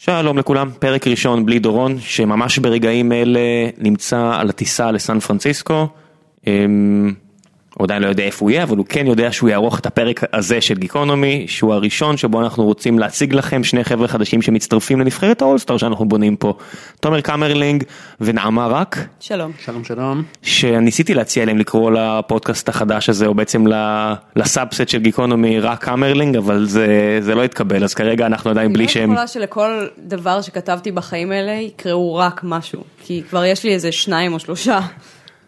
שלום לכולם, פרק ראשון בלי דורון, שממש ברגעים אלה נמצא על הטיסה לסן פרנסיסקו. הוא עדיין לא יודע איפה הוא יהיה, אבל הוא כן יודע שהוא יערוך את הפרק הזה של גיקונומי, שהוא הראשון שבו אנחנו רוצים להציג לכם שני חבר'ה חדשים שמצטרפים לנבחרת ה all-star שאנחנו בונים פה. תומר קמרלינג ונעמה רק. שלום. שלום שלום. שניסיתי להציע להם לקרוא לפודקאסט החדש הזה, או בעצם ל subset של גיקונומי רק קמרלינג, אבל זה, זה לא התקבל, אז כרגע אנחנו עדיין בלי שם. אני לא יכולה שלכל דבר שכתבתי בחיים האלה יקראו רק משהו, כי כבר יש לי איזה שניים או שלושה.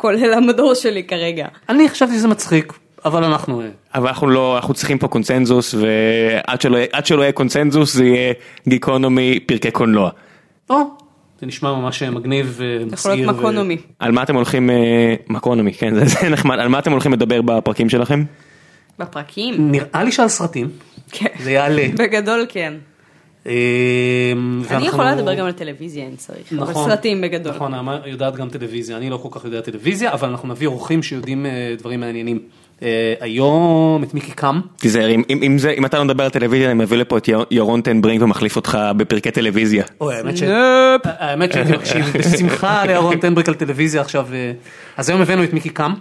כולל המדור שלי כרגע. אני חשבתי שזה מצחיק, אבל אנחנו... אבל אנחנו לא, אנחנו צריכים פה קונצנזוס, ועד שלא, שלא יהיה קונצנזוס זה יהיה גיקונומי פרקי קולנוע. או, זה נשמע ממש מגניב ומסעיר. יכול להיות מקונומי. על מה אתם הולכים, אה, מקונומי, כן, זה, זה נחמד, על מה אתם הולכים לדבר בפרקים שלכם? בפרקים? נראה לי שעל סרטים. כן. זה יעלה. בגדול כן. אמ, אני יכולה לדבר גם על טלוויזיה אם צריך, אבל נכון, סרטים בגדול. נכון, נעמה יודעת גם טלוויזיה, אני לא כל כך יודע טלוויזיה, אבל אנחנו נביא אורחים שיודעים אה, דברים מעניינים. אה, היום את מיקי קם. תיזהר, אם אתה לא מדבר על טלוויזיה, אני מביא לפה את ירון טנברינג ומחליף אותך בפרקי טלוויזיה. האמת שאני מקשיב בשמחה לירון טנברינג על טלוויזיה עכשיו. אה, אז היום הבאנו את מיקי קם,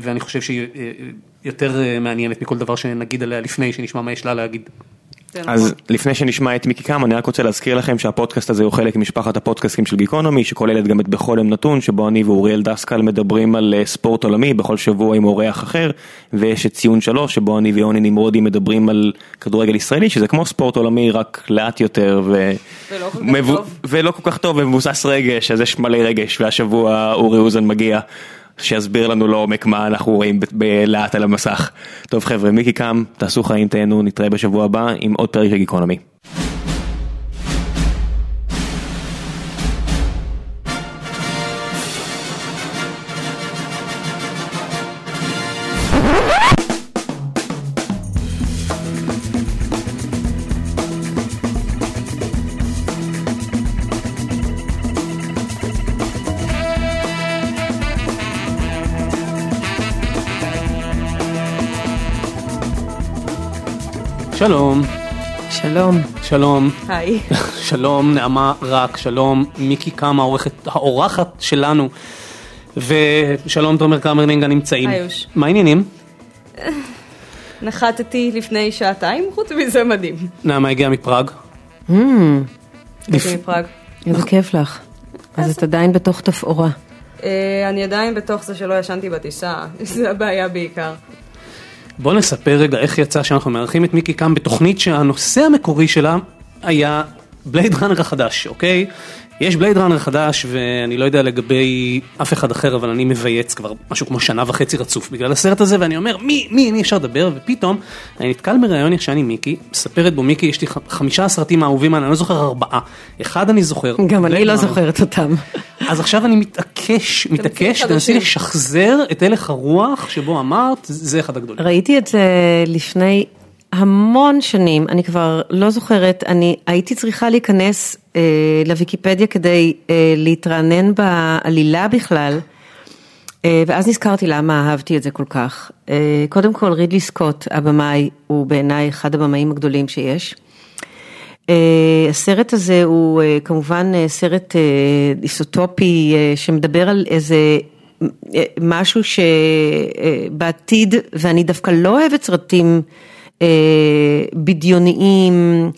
ואני חושב שהיא יותר מעניינת מכל דבר שנגיד עליה לפני, שנשמע מה יש לה להגיד. אז נכון. לפני שנשמע את מיקי קם אני רק רוצה להזכיר לכם שהפודקאסט הזה הוא חלק ממשפחת הפודקאסטים של גיקונומי שכוללת גם את בכל יום נתון שבו אני ואוריאל דסקל מדברים על אה, ספורט עולמי בכל שבוע עם אורח אחר ויש את ציון שלוש שבו אני ויוני נמרודי מדברים על כדורגל ישראלי שזה כמו ספורט עולמי רק לאט יותר ו... ולא כל טוב ולא כל כך טוב ומבוסס רגש אז יש מלא רגש והשבוע אורי אוזן מגיע. שיסביר לנו לעומק מה אנחנו רואים לאט על המסך. טוב חבר'ה, מיקי קם, תעשו חיים, תהנו, נתראה בשבוע הבא עם עוד פרק של גיקונומי. שלום. שלום. שלום. היי. שלום נעמה רק, שלום מיקי קמה העורכת, האורחת שלנו. ושלום תומר קמרלינג הנמצאים. היוש. מה העניינים? נחתתי לפני שעתיים, חוץ מזה מדהים. נעמה הגיעה מפראג. Mm. מפראג. איזה כיף לך. אז את עדיין בתוך תפאורה. אה, אני עדיין בתוך זה שלא ישנתי בטיסה, זה הבעיה בעיקר. בוא נספר רגע איך יצא שאנחנו מארחים את מיקי קאם בתוכנית שהנושא המקורי שלה היה בלייד ראנר החדש, אוקיי? יש בלייד ראנר חדש ואני לא יודע לגבי אף אחד אחר אבל אני מבייץ כבר משהו כמו שנה וחצי רצוף בגלל הסרט הזה ואני אומר מי, מי, מי אפשר לדבר ופתאום אני נתקל בראיון ישן עם מיקי, מספרת בו מיקי יש לי חמישה סרטים האהובים אני לא זוכר ארבעה, אחד אני זוכר. גם אני לא זוכרת אותם. אז עכשיו אני מתעקש, מתעקש, תנסי לשחזר את הלך הרוח שבו אמרת, זה אחד הגדולים. ראיתי את זה לפני המון שנים, אני כבר לא זוכרת, אני הייתי צריכה להיכנס אה, לוויקיפדיה כדי אה, להתרענן בעלילה בכלל, אה, ואז נזכרתי למה אהבתי את זה כל כך. אה, קודם כל רידלי סקוט, הבמאי, הוא בעיניי אחד הבמאים הגדולים שיש. אה, הסרט הזה הוא אה, כמובן אה, סרט איסוטופי שמדבר על איזה משהו שבעתיד, ואני דווקא לא אוהבת סרטים בדיוניים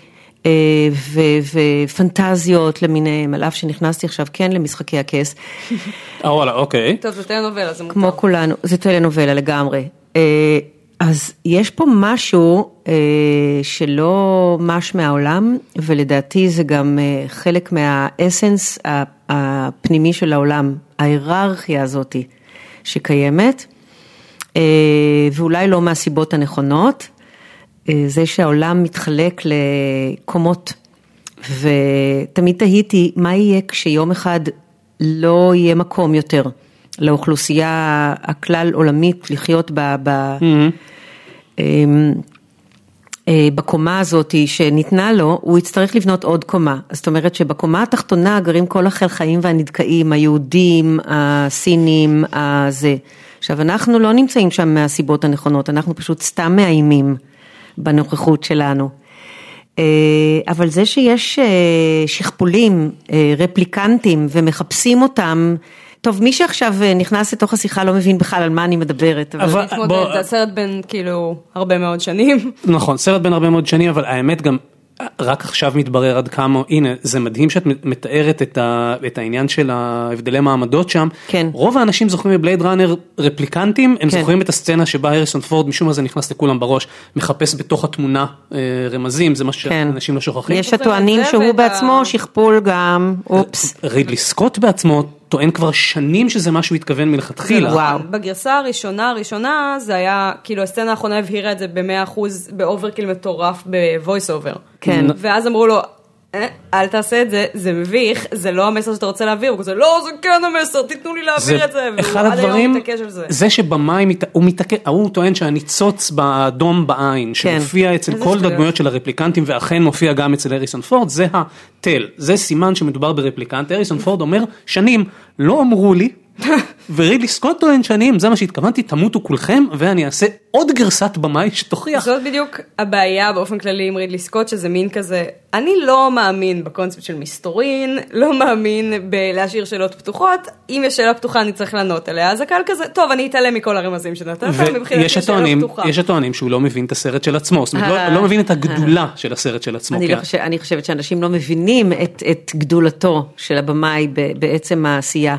ופנטזיות למיניהם, על אף שנכנסתי עכשיו כן למשחקי הכס. אה וואלה, אוקיי. טוב, זה טלנובלה, זה מותר. כמו כולנו, זה טלנובלה לגמרי. אז יש פה משהו אה, שלא מש מהעולם, ולדעתי זה גם אה, חלק מהאסנס הפנימי של העולם, ההיררכיה הזאתי שקיימת, אה, ואולי לא מהסיבות הנכונות, אה, זה שהעולם מתחלק לקומות, ותמיד תהיתי מה יהיה כשיום אחד לא יהיה מקום יותר. לאוכלוסייה הכלל עולמית לחיות ב, ב, mm-hmm. בקומה הזאת שניתנה לו, הוא יצטרך לבנות עוד קומה. זאת אומרת שבקומה התחתונה גרים כל החלחאים והנדכאים, היהודים, הסינים, הזה. עכשיו אנחנו לא נמצאים שם מהסיבות הנכונות, אנחנו פשוט סתם מאיימים בנוכחות שלנו. אה, אבל זה שיש אה, שכפולים, אה, רפליקנטים ומחפשים אותם, טוב, מי שעכשיו נכנס לתוך השיחה לא מבין בכלל על מה אני מדברת. אבל... אבל- בוא- זה הסרט בין כאילו הרבה מאוד שנים. נכון, סרט בין הרבה מאוד שנים, אבל האמת גם, רק עכשיו מתברר עד כמה, הנה, זה מדהים שאת מתארת את, ה, את העניין של ההבדלי מעמדות שם. כן. רוב האנשים זוכרים מבלייד ראנר רפליקנטים, הם כן. זוכרים את הסצנה שבה הריסון פורד, משום מה זה נכנס לכולם בראש, מחפש בתוך התמונה אה, רמזים, זה מה כן. שאנשים לא שוכחים. יש הטוענים שהוא בעצמו ה- שכפול גם, אופס. רידלי סקוט בעצמו טוען כבר שנים שזה מה שהוא התכוון מלכתחילה. וואו. בגרסה הראשונה הראשונה זה היה, כאילו הסצנה האחרונה הבהירה את זה ב-100% ב overkill מטורף ב voice over. כן. ואז אמרו לו, "אה, אל תעשה את זה, זה מביך, זה לא המסר שאתה רוצה להעביר, הוא כזה, לא, זה כן המסר, תיתנו לי להעביר את זה, אחד הדברים, זה. זה שבמאי, מת- הוא מתעקש, הוא טוען שהניצוץ באדום בעין, שמופיע אצל איזה כל. הדמויות של הרפליקנטים ואכן מופיע גם אצל הריסון פורד, זה התל, זה סימן שמדובר ברפליקנט, הריסון פורד אומר, שנים, לא אמרו לי, ורידלי סקוט טוען שנים, זה מה שהתכוונתי, תמותו כולכם, ואני אעשה עוד גרסת במאי שתוכיח. זאת בדיוק הבעיה באופן כללי עם רידלי סקוט, שזה מין כזה, אני לא מאמין בקונספט של מסתורין, לא מאמין בלהשאיר שאלות פתוחות, אם יש שאלה פתוחה אני צריך לענות עליה, אז הקהל כזה, טוב, אני אתעלם מכל הרמזים שנתת, מבחינתי שאלה הטוענים, פתוחה. יש הטוענים שהוא לא מבין את הסרט של עצמו, זאת אומרת, לא- אה. לא מבין את הגדולה של הסרט של עצמו. אני, כן. לא חושב, אני חושבת שאנשים לא מבינים את, את גדולתו של הבמאי בעצם העשייה.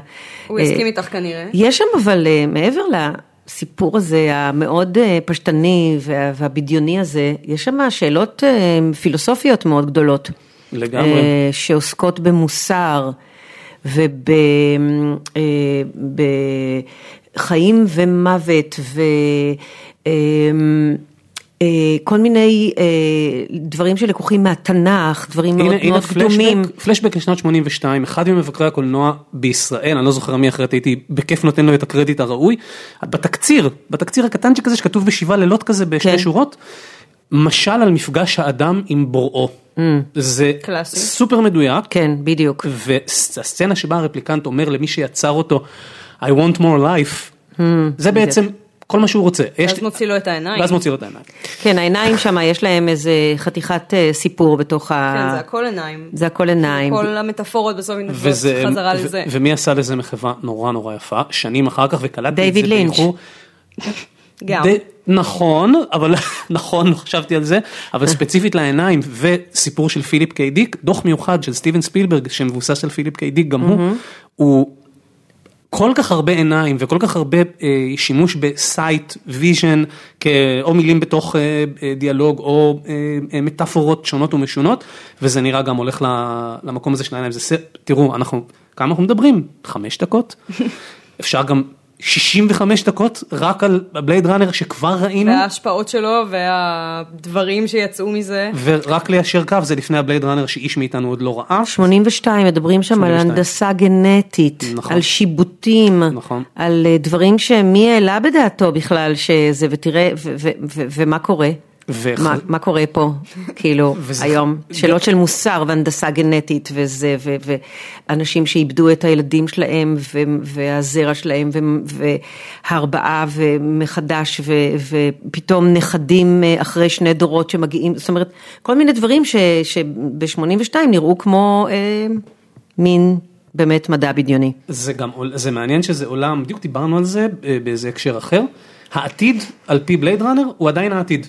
הוא אה, יסכים איתך כנראה. יש שם אבל אה, מעבר לסיפור הזה המאוד אה, פשטני וה- והבדיוני הזה, יש שם שאלות אה, פילוסופיות מאוד גדולות. לגמרי. אה, שעוסקות במוסר ובחיים ומוות וכל מיני אה, דברים שלקוחים מהתנ"ך, דברים מאוד הנה, הנה מאוד קדומים. פלשבק, פלשבק לשנת 82, אחד ממבקרי הקולנוע בישראל, אני לא זוכר מי אחרת, הייתי בכיף נותן לו את הקרדיט הראוי, בתקציר, בתקציר הקטנצ'יק הזה שכתוב בשבעה לילות כזה בשתי כן. שורות, משל על מפגש האדם עם בוראו. זה קלאסי. סופר מדויק, כן, בדיוק. והסצנה שבה הרפליקנט אומר למי שיצר אותו, I want more life, זה בעצם כל מה שהוא רוצה. יש- ואז מוציא לו את העיניים. ואז מוציא לו את העיניים. כן, העיניים שם, יש להם איזה חתיכת אה, סיפור בתוך ה... כן, זה הכל עיניים. זה הכל עיניים. כל המטאפורות בסוף וזה, חזרה ו- לזה. ומי עשה לזה מחווה נורא נורא יפה, שנים אחר כך וקלטתי את זה דיוויד לינץ'. באיחור. גם. די- נכון, אבל נכון, לא חשבתי על זה, אבל ספציפית לעיניים וסיפור של פיליפ קיי דיק, דוח מיוחד של סטיבן ספילברג שמבוסס על פיליפ קיי דיק גם הוא, הוא כל כך הרבה עיניים וכל כך הרבה אה, שימוש ב sight, vision, או מילים בתוך אה, אה, דיאלוג או אה, אה, מטאפורות שונות ומשונות, וזה נראה גם הולך ל- למקום הזה של העיניים. זה, תראו, אנחנו, כמה אנחנו מדברים? חמש דקות? אפשר גם 65 דקות רק על הבלייד ראנר שכבר ראינו, וההשפעות שלו והדברים שיצאו מזה. ורק ליישר קו זה לפני הבלייד ראנר שאיש מאיתנו עוד לא ראה. 82, מדברים שם על 82. הנדסה גנטית, נכון. על שיבוטים, נכון. על אה, דברים שמי העלה בדעתו בכלל שזה, ותראה, ו- ו- ו- ומה קורה? ו- מה, מה קורה פה, כאילו, וזה- היום? שאלות של מוסר והנדסה גנטית וזה, ו- ואנשים שאיבדו את הילדים שלהם ו- והזרע שלהם ו- והרבעה ומחדש ו- ופתאום נכדים אה, אחרי שני דורות שמגיעים, זאת אומרת, כל מיני דברים שב-82 נראו כמו אה, מין באמת מדע בדיוני. זה גם, זה מעניין שזה עולם, בדיוק דיברנו על זה אה, באיזה הקשר אחר, העתיד על פי בלייד ראנר הוא עדיין העתיד.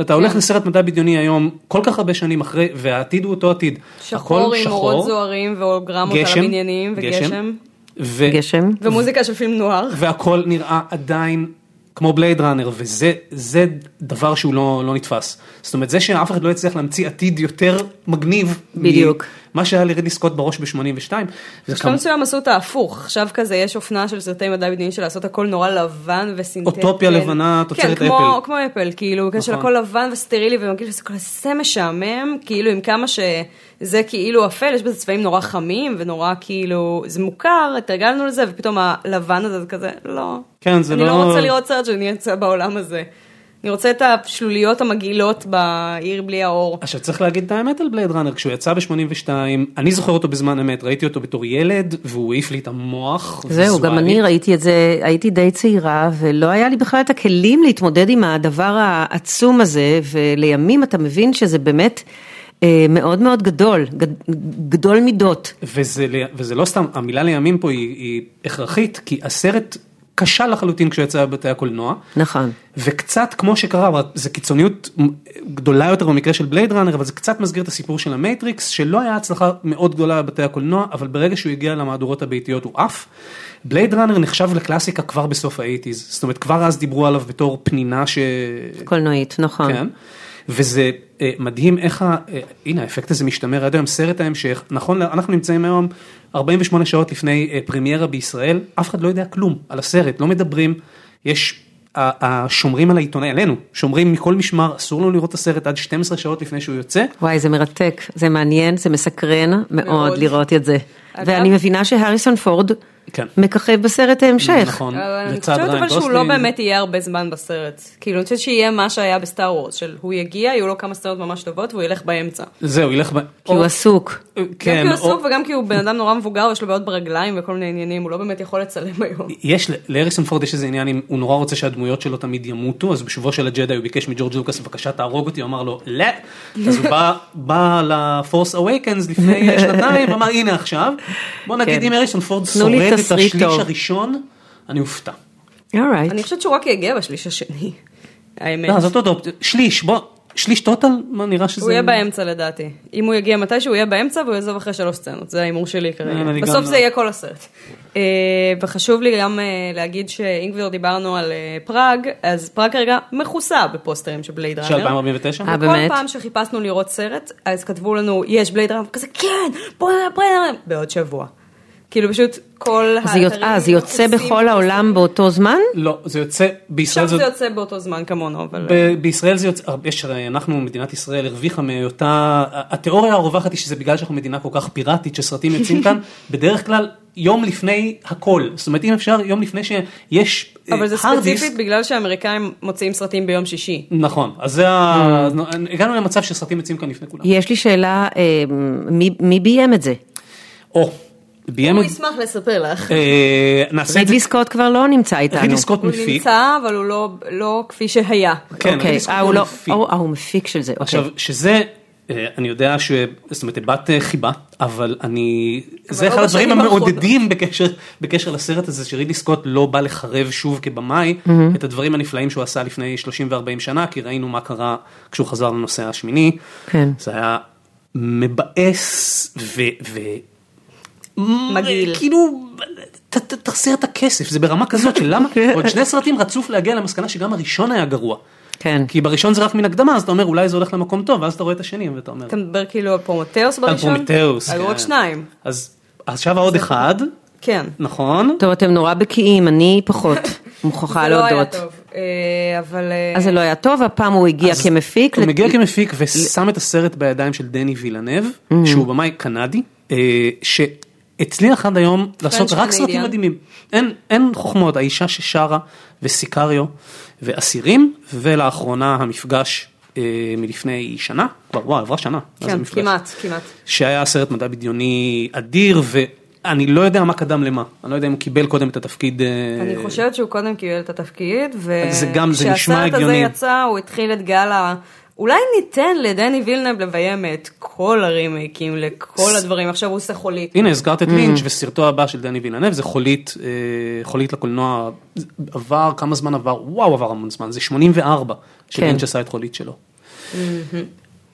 אתה הולך לסרט מדע בדיוני היום כל כך הרבה שנים אחרי והעתיד הוא אותו עתיד. שחור עם אורות זוהרים והולוגרמות על הבניינים וגשם. ו- גשם? ומוזיקה של פילם נוער. והכל נראה עדיין כמו בלייד ראנר וזה זה דבר שהוא לא, לא נתפס. זאת אומרת זה שאף אחד לא יצליח להמציא עתיד יותר מגניב. בדיוק. מה שהיה לרידלי סקוט בראש ב-82. בשלב מסוים עשו את ההפוך, עכשיו כזה יש אופנה של סרטי מדע בדיוני של לעשות הכל נורא לבן וסינתטי. אוטופיה לבנה, תוצרת כן, כמו, אפל. כמו אפל, כאילו, נכון. של הכל לבן וסטרילי ומרגיש שזה כזה משעמם, כאילו עם כמה שזה כאילו אפל, יש בזה צבעים נורא חמים ונורא כאילו, זה מוכר, התרגלנו לזה, ופתאום הלבן הזה זה כזה, לא. כן, זה אני לא- לא רוצה לראות סרט שאני אמצא בעולם הזה. אני רוצה את השלוליות המגעילות בעיר בלי האור. עכשיו צריך להגיד את האמת על בלייד ראנר, כשהוא יצא ב-82, אני זוכר אותו בזמן אמת, ראיתי אותו בתור ילד, והוא העיף לי את המוח. זהו, גם. אני ראיתי את זה, הייתי די צעירה, ולא היה לי בכלל את הכלים להתמודד עם הדבר העצום הזה, ולימים אתה מבין שזה באמת מאוד מאוד גדול, גד- גדול מידות. וזה, וזה לא סתם, המילה לימים פה היא, היא הכרחית, כי הסרט כשל לחלוטין כשהוא יצא בבתי הקולנוע. נכון. וקצת כמו שקרה, זה קיצוניות גדולה יותר במקרה של בלייד ראנר, אבל זה קצת מסגיר את הסיפור של המייטריקס, שלא היה הצלחה מאוד גדולה בבתי הקולנוע, אבל ברגע שהוא הגיע למהדורות הביתיות הוא עף. בלייד ראנר נחשב לקלאסיקה כבר בסוף ה eighties, זאת אומרת כבר אז דיברו עליו בתור פנינה ש... קולנועית, נכון. כן. וזה אה, מדהים איך, ה... אה, הנה האפקט הזה משתמר עד היום, סרט ההמשך, נכון, אנחנו נמצאים היום 48 שעות לפני אה, פרמיירה בישראל, אף אחד לא יודע כלום על הסרט, לא מדברים, יש, השומרים על העיתונאי, עלינו, שומרים מכל משמר, אסור לנו לראות את הסרט עד 12 שעות לפני שהוא יוצא, וואי, זה מרתק, זה מעניין, זה מסקרן מאוד מאוד. לראות את זה. אגב- ואני מבינה שהריסון פורד כן. מככב בסרט ההמשך. נכון, אבל אני לצד חושבת ריין אבל שהוא לא. באמת יהיה הרבה זמן בסרט. כאילו, אני חושבת שיהיה מה שהיה בסטאר וורס, של הוא יגיע, יהיו לו כמה סצנות ממש טובות, והוא ילך באמצע. זהו, ילך, ב... כי הוא עסוק. גם כן, כי הוא או- עסוק וגם כי הוא בן אדם נורא מבוגר, יש לו בעיות ברגליים וכל מיני עניינים, הוא לא באמת יכול לצלם היום. יש, להריסון פורד יש איזה עניין, אם הוא נורא רוצה שהדמויות שלו תמיד ימותו, אז בשובו של הג'די הוא ביקש מג'ורג' לוקאס, בבקשה תהרוג אותי, הוא אמר לו, לא, אז הוא בא, בא לפורס אווייקנס לפני שנתיים, אמר הנה עכשיו, בוא נגיד כן. אם הריסון פורד את השליש טוב. הראשון, אני אופתע. alright. אני חושבת שהוא רק יגיע בשליש השני. האמת. לא, זאת עוד אופציה, שליש, בוא, שליש total, מה נראה שזה... הוא יהיה באמצע לדעתי. אם הוא יגיע מתישהו, הוא יהיה באמצע והוא יעזוב אחרי שלוש סצנות, זה ההימור שלי כרגע. בסוף לא. זה יהיה כל הסרט. אה, וחשוב לי גם אה, להגיד שאם כבר דיברנו על אה, פראג, אז פראג כרגע מכוסה בפוסטרים של בלייד של ראנר. 2049? אה, באמת? פעם שחיפשנו לראות סרט, אז כתבו לנו, יש בלייד ראנר, כזה כן, בוא נראה בלייד ראנר, בעוד שבוע. כאילו פשוט כל זה יוצ- אה, זה יוצא בכל העולם באותו זמן? לא, זה יוצא, בישראל עכשיו זה... זה יוצא באותו זמן כמונו, אבל... ב- בישראל זה יוצא, יש, הרי אנחנו, מדינת ישראל הרוויחה מאותה, התיאוריה הרווחת היא שזה בגלל שאנחנו מדינה כל כך פיראטית שסרטים יוצאים כאן, בדרך כלל יום לפני הכל, זאת אומרת אם אפשר יום לפני שיש אה, אבל זה ספציפית בגלל שהאמריקאים מוציאים סרטים ביום שישי. נכון, אז זה ה... הגענו למצב שסרטים יוצאים כאן לפני כולם. יש לי שאלה, אה, מי ביים את זה? או, ביים הוא. ישמח לספר לך. אה, נעשה את זה, רידלי סקוט כבר לא נמצא איתנו. רידלי סקוט הוא מפיק, נמצא, אבל הוא לא- לא כפי שהיה. כן, אוקיי, רידלי סקוט אה, הוא לא, מפיק. או, אה, הוא מפיק של זה, עכשיו, אוקיי. שזה, אה, אני יודע ש... זאת אומרת, אה, חיבה, אבל אני... זה לא אחד הדברים. המעודדים בקשר, בקשר לסרט הזה, שרידלי סקוט לא בא לחרב שוב כבמאי את הדברים הנפלאים שהוא עשה לפני 30 ו-40 שנה, כי ראינו מה קרה כשהוא חזר לנוסע השמיני. כן. זה היה מבאס ו... ו... מגעיל. כאילו, ת- ת- תחזיר את הכסף, זה ברמה כזאת של למה, עוד שני סרטים רצוף להגיע למסקנה שגם הראשון היה גרוע. כן. כי בראשון זה רק מן הקדמה, אז אתה אומר אולי זה הולך למקום טוב, ואז אתה רואה את השני ואתה אומר, אתה מדבר כאילו על פרומטאוס בראשון? פרומטאוס, היו כן. עוד שניים. אז עכשיו העוד אחד, כן. נכון? טוב, אתם נורא בקיאים, אני פחות, מוכרחה זה לא היה להודות. טוב. אה, אבל... אה, אז זה לא היה טוב, הפעם הוא הגיע כמפיק. הוא מגיע כמפיק ושם את הסרט בידיים של דני וילנב, שהוא במאי קנדי, אה, שהצליח עד היום לעשות רק סרטים. מדהימים. אין- אין חוכמות, האישה ששרה וסיקריו ואסירים, ולאחרונה המפגש אה, מלפני שנה, כבר וואו עברה שנה, כן, מפגש? כמעט, כמעט. שהיה סרט מדע בדיוני אדיר ואני לא יודע מה קדם למה, אני לא יודע אם הוא קיבל קודם את התפקיד. אה, אני חושבת שהוא קודם קיבל את התפקיד, וכשהסרט הזה. יצא, הוא התחיל את גל ה... אולי ניתן לדני וילנב לביים את כל הרימייקים לכל הדברים, עכשיו הוא עושה חולית. הנה הזכרת את לינץ' וסרטו הבא של דני וילנב זה חולית, אה, חולית לקולנוע, עבר כמה זמן עבר, וואו עבר המון זמן, זה 84 כן. שלינץ' עשה את חולית שלו.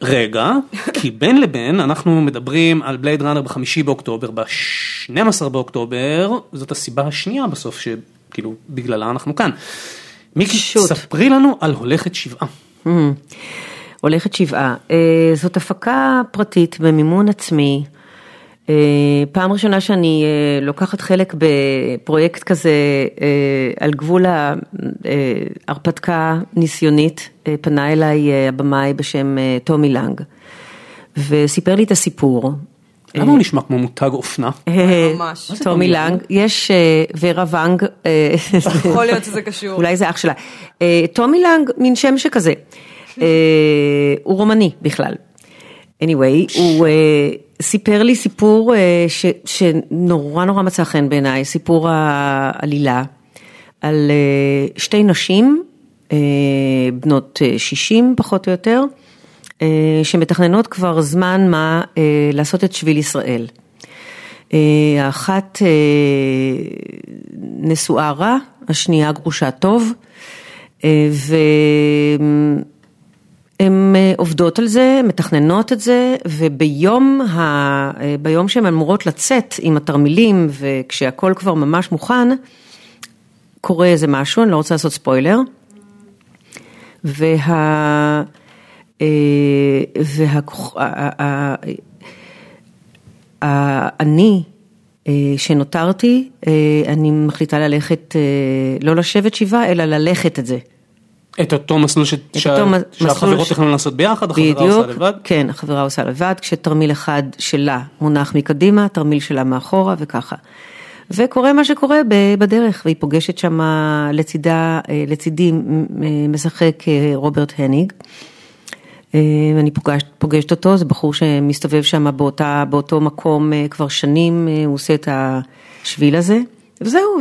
רגע, כי בין לבין אנחנו מדברים על בלייד ראנר בחמישי באוקטובר, ב-12 באוקטובר, זאת הסיבה השנייה בסוף שכאילו בגללה אנחנו כאן. מיקי, שוט. ספרי לנו על הולכת שבעה. הולכת שבעה. אה, זאת הפקה פרטית במימון עצמי. אה, פעם ראשונה שאני אה, לוקחת חלק בפרויקט כזה אה, על גבול ההרפתקה ניסיונית, אה, פנה אליי אה, הבמאי בשם אה, טומי לנג, וסיפר לי את הסיפור. למה הוא נשמע כמו מותג אופנה? ממש. טומי לנג, יש ורה ואנג, יכול להיות שזה קשור. אולי זה אח שלה. טומי לנג, מין שם שכזה. אה, הוא רומני בכלל. anyway, הוא אה, סיפר לי סיפור אה, ש, שנורא נורא מצא חן בעיניי, סיפור העלילה, על אה, שתי נשים, אה, בנות אה, 60 פחות או יותר, אה, שמתכננות כבר זמן מה אה, לעשות את שביל ישראל. אה, האחת אה, נשואה רע, השנייה גרושה טוב, אה, והן אה, עובדות על זה, מתכננות את זה, וביום ה... אה, ביום שהן אמורות לצאת עם התרמילים, וכשהכול כבר ממש מוכן, קורה איזה משהו, אני לא רוצה לעשות ספוילר. וה... אה, וה... אני שנותרתי, אני מחליטה ללכת, לא לשבת שבעה, אלא ללכת את זה. את אותו מסלול ש... שה- אותו שהחברות ש- תכננו לעשות ביחד, החברה בדיוק, עושה לבד. כן, החברה עושה לבד, כשתרמיל אחד שלה מונח מקדימה, תרמיל שלה מאחורה וככה. וקורה מה שקורה בדרך, והיא פוגשת שם לצידה, אה, לצידי משחק אה, רוברט הניג. אה, אני פוגשת, פוגשת אותו, זה בחור שמסתובב שם באותה, באותו מקום כבר שנים, הוא עושה את השביל הזה, וזהו,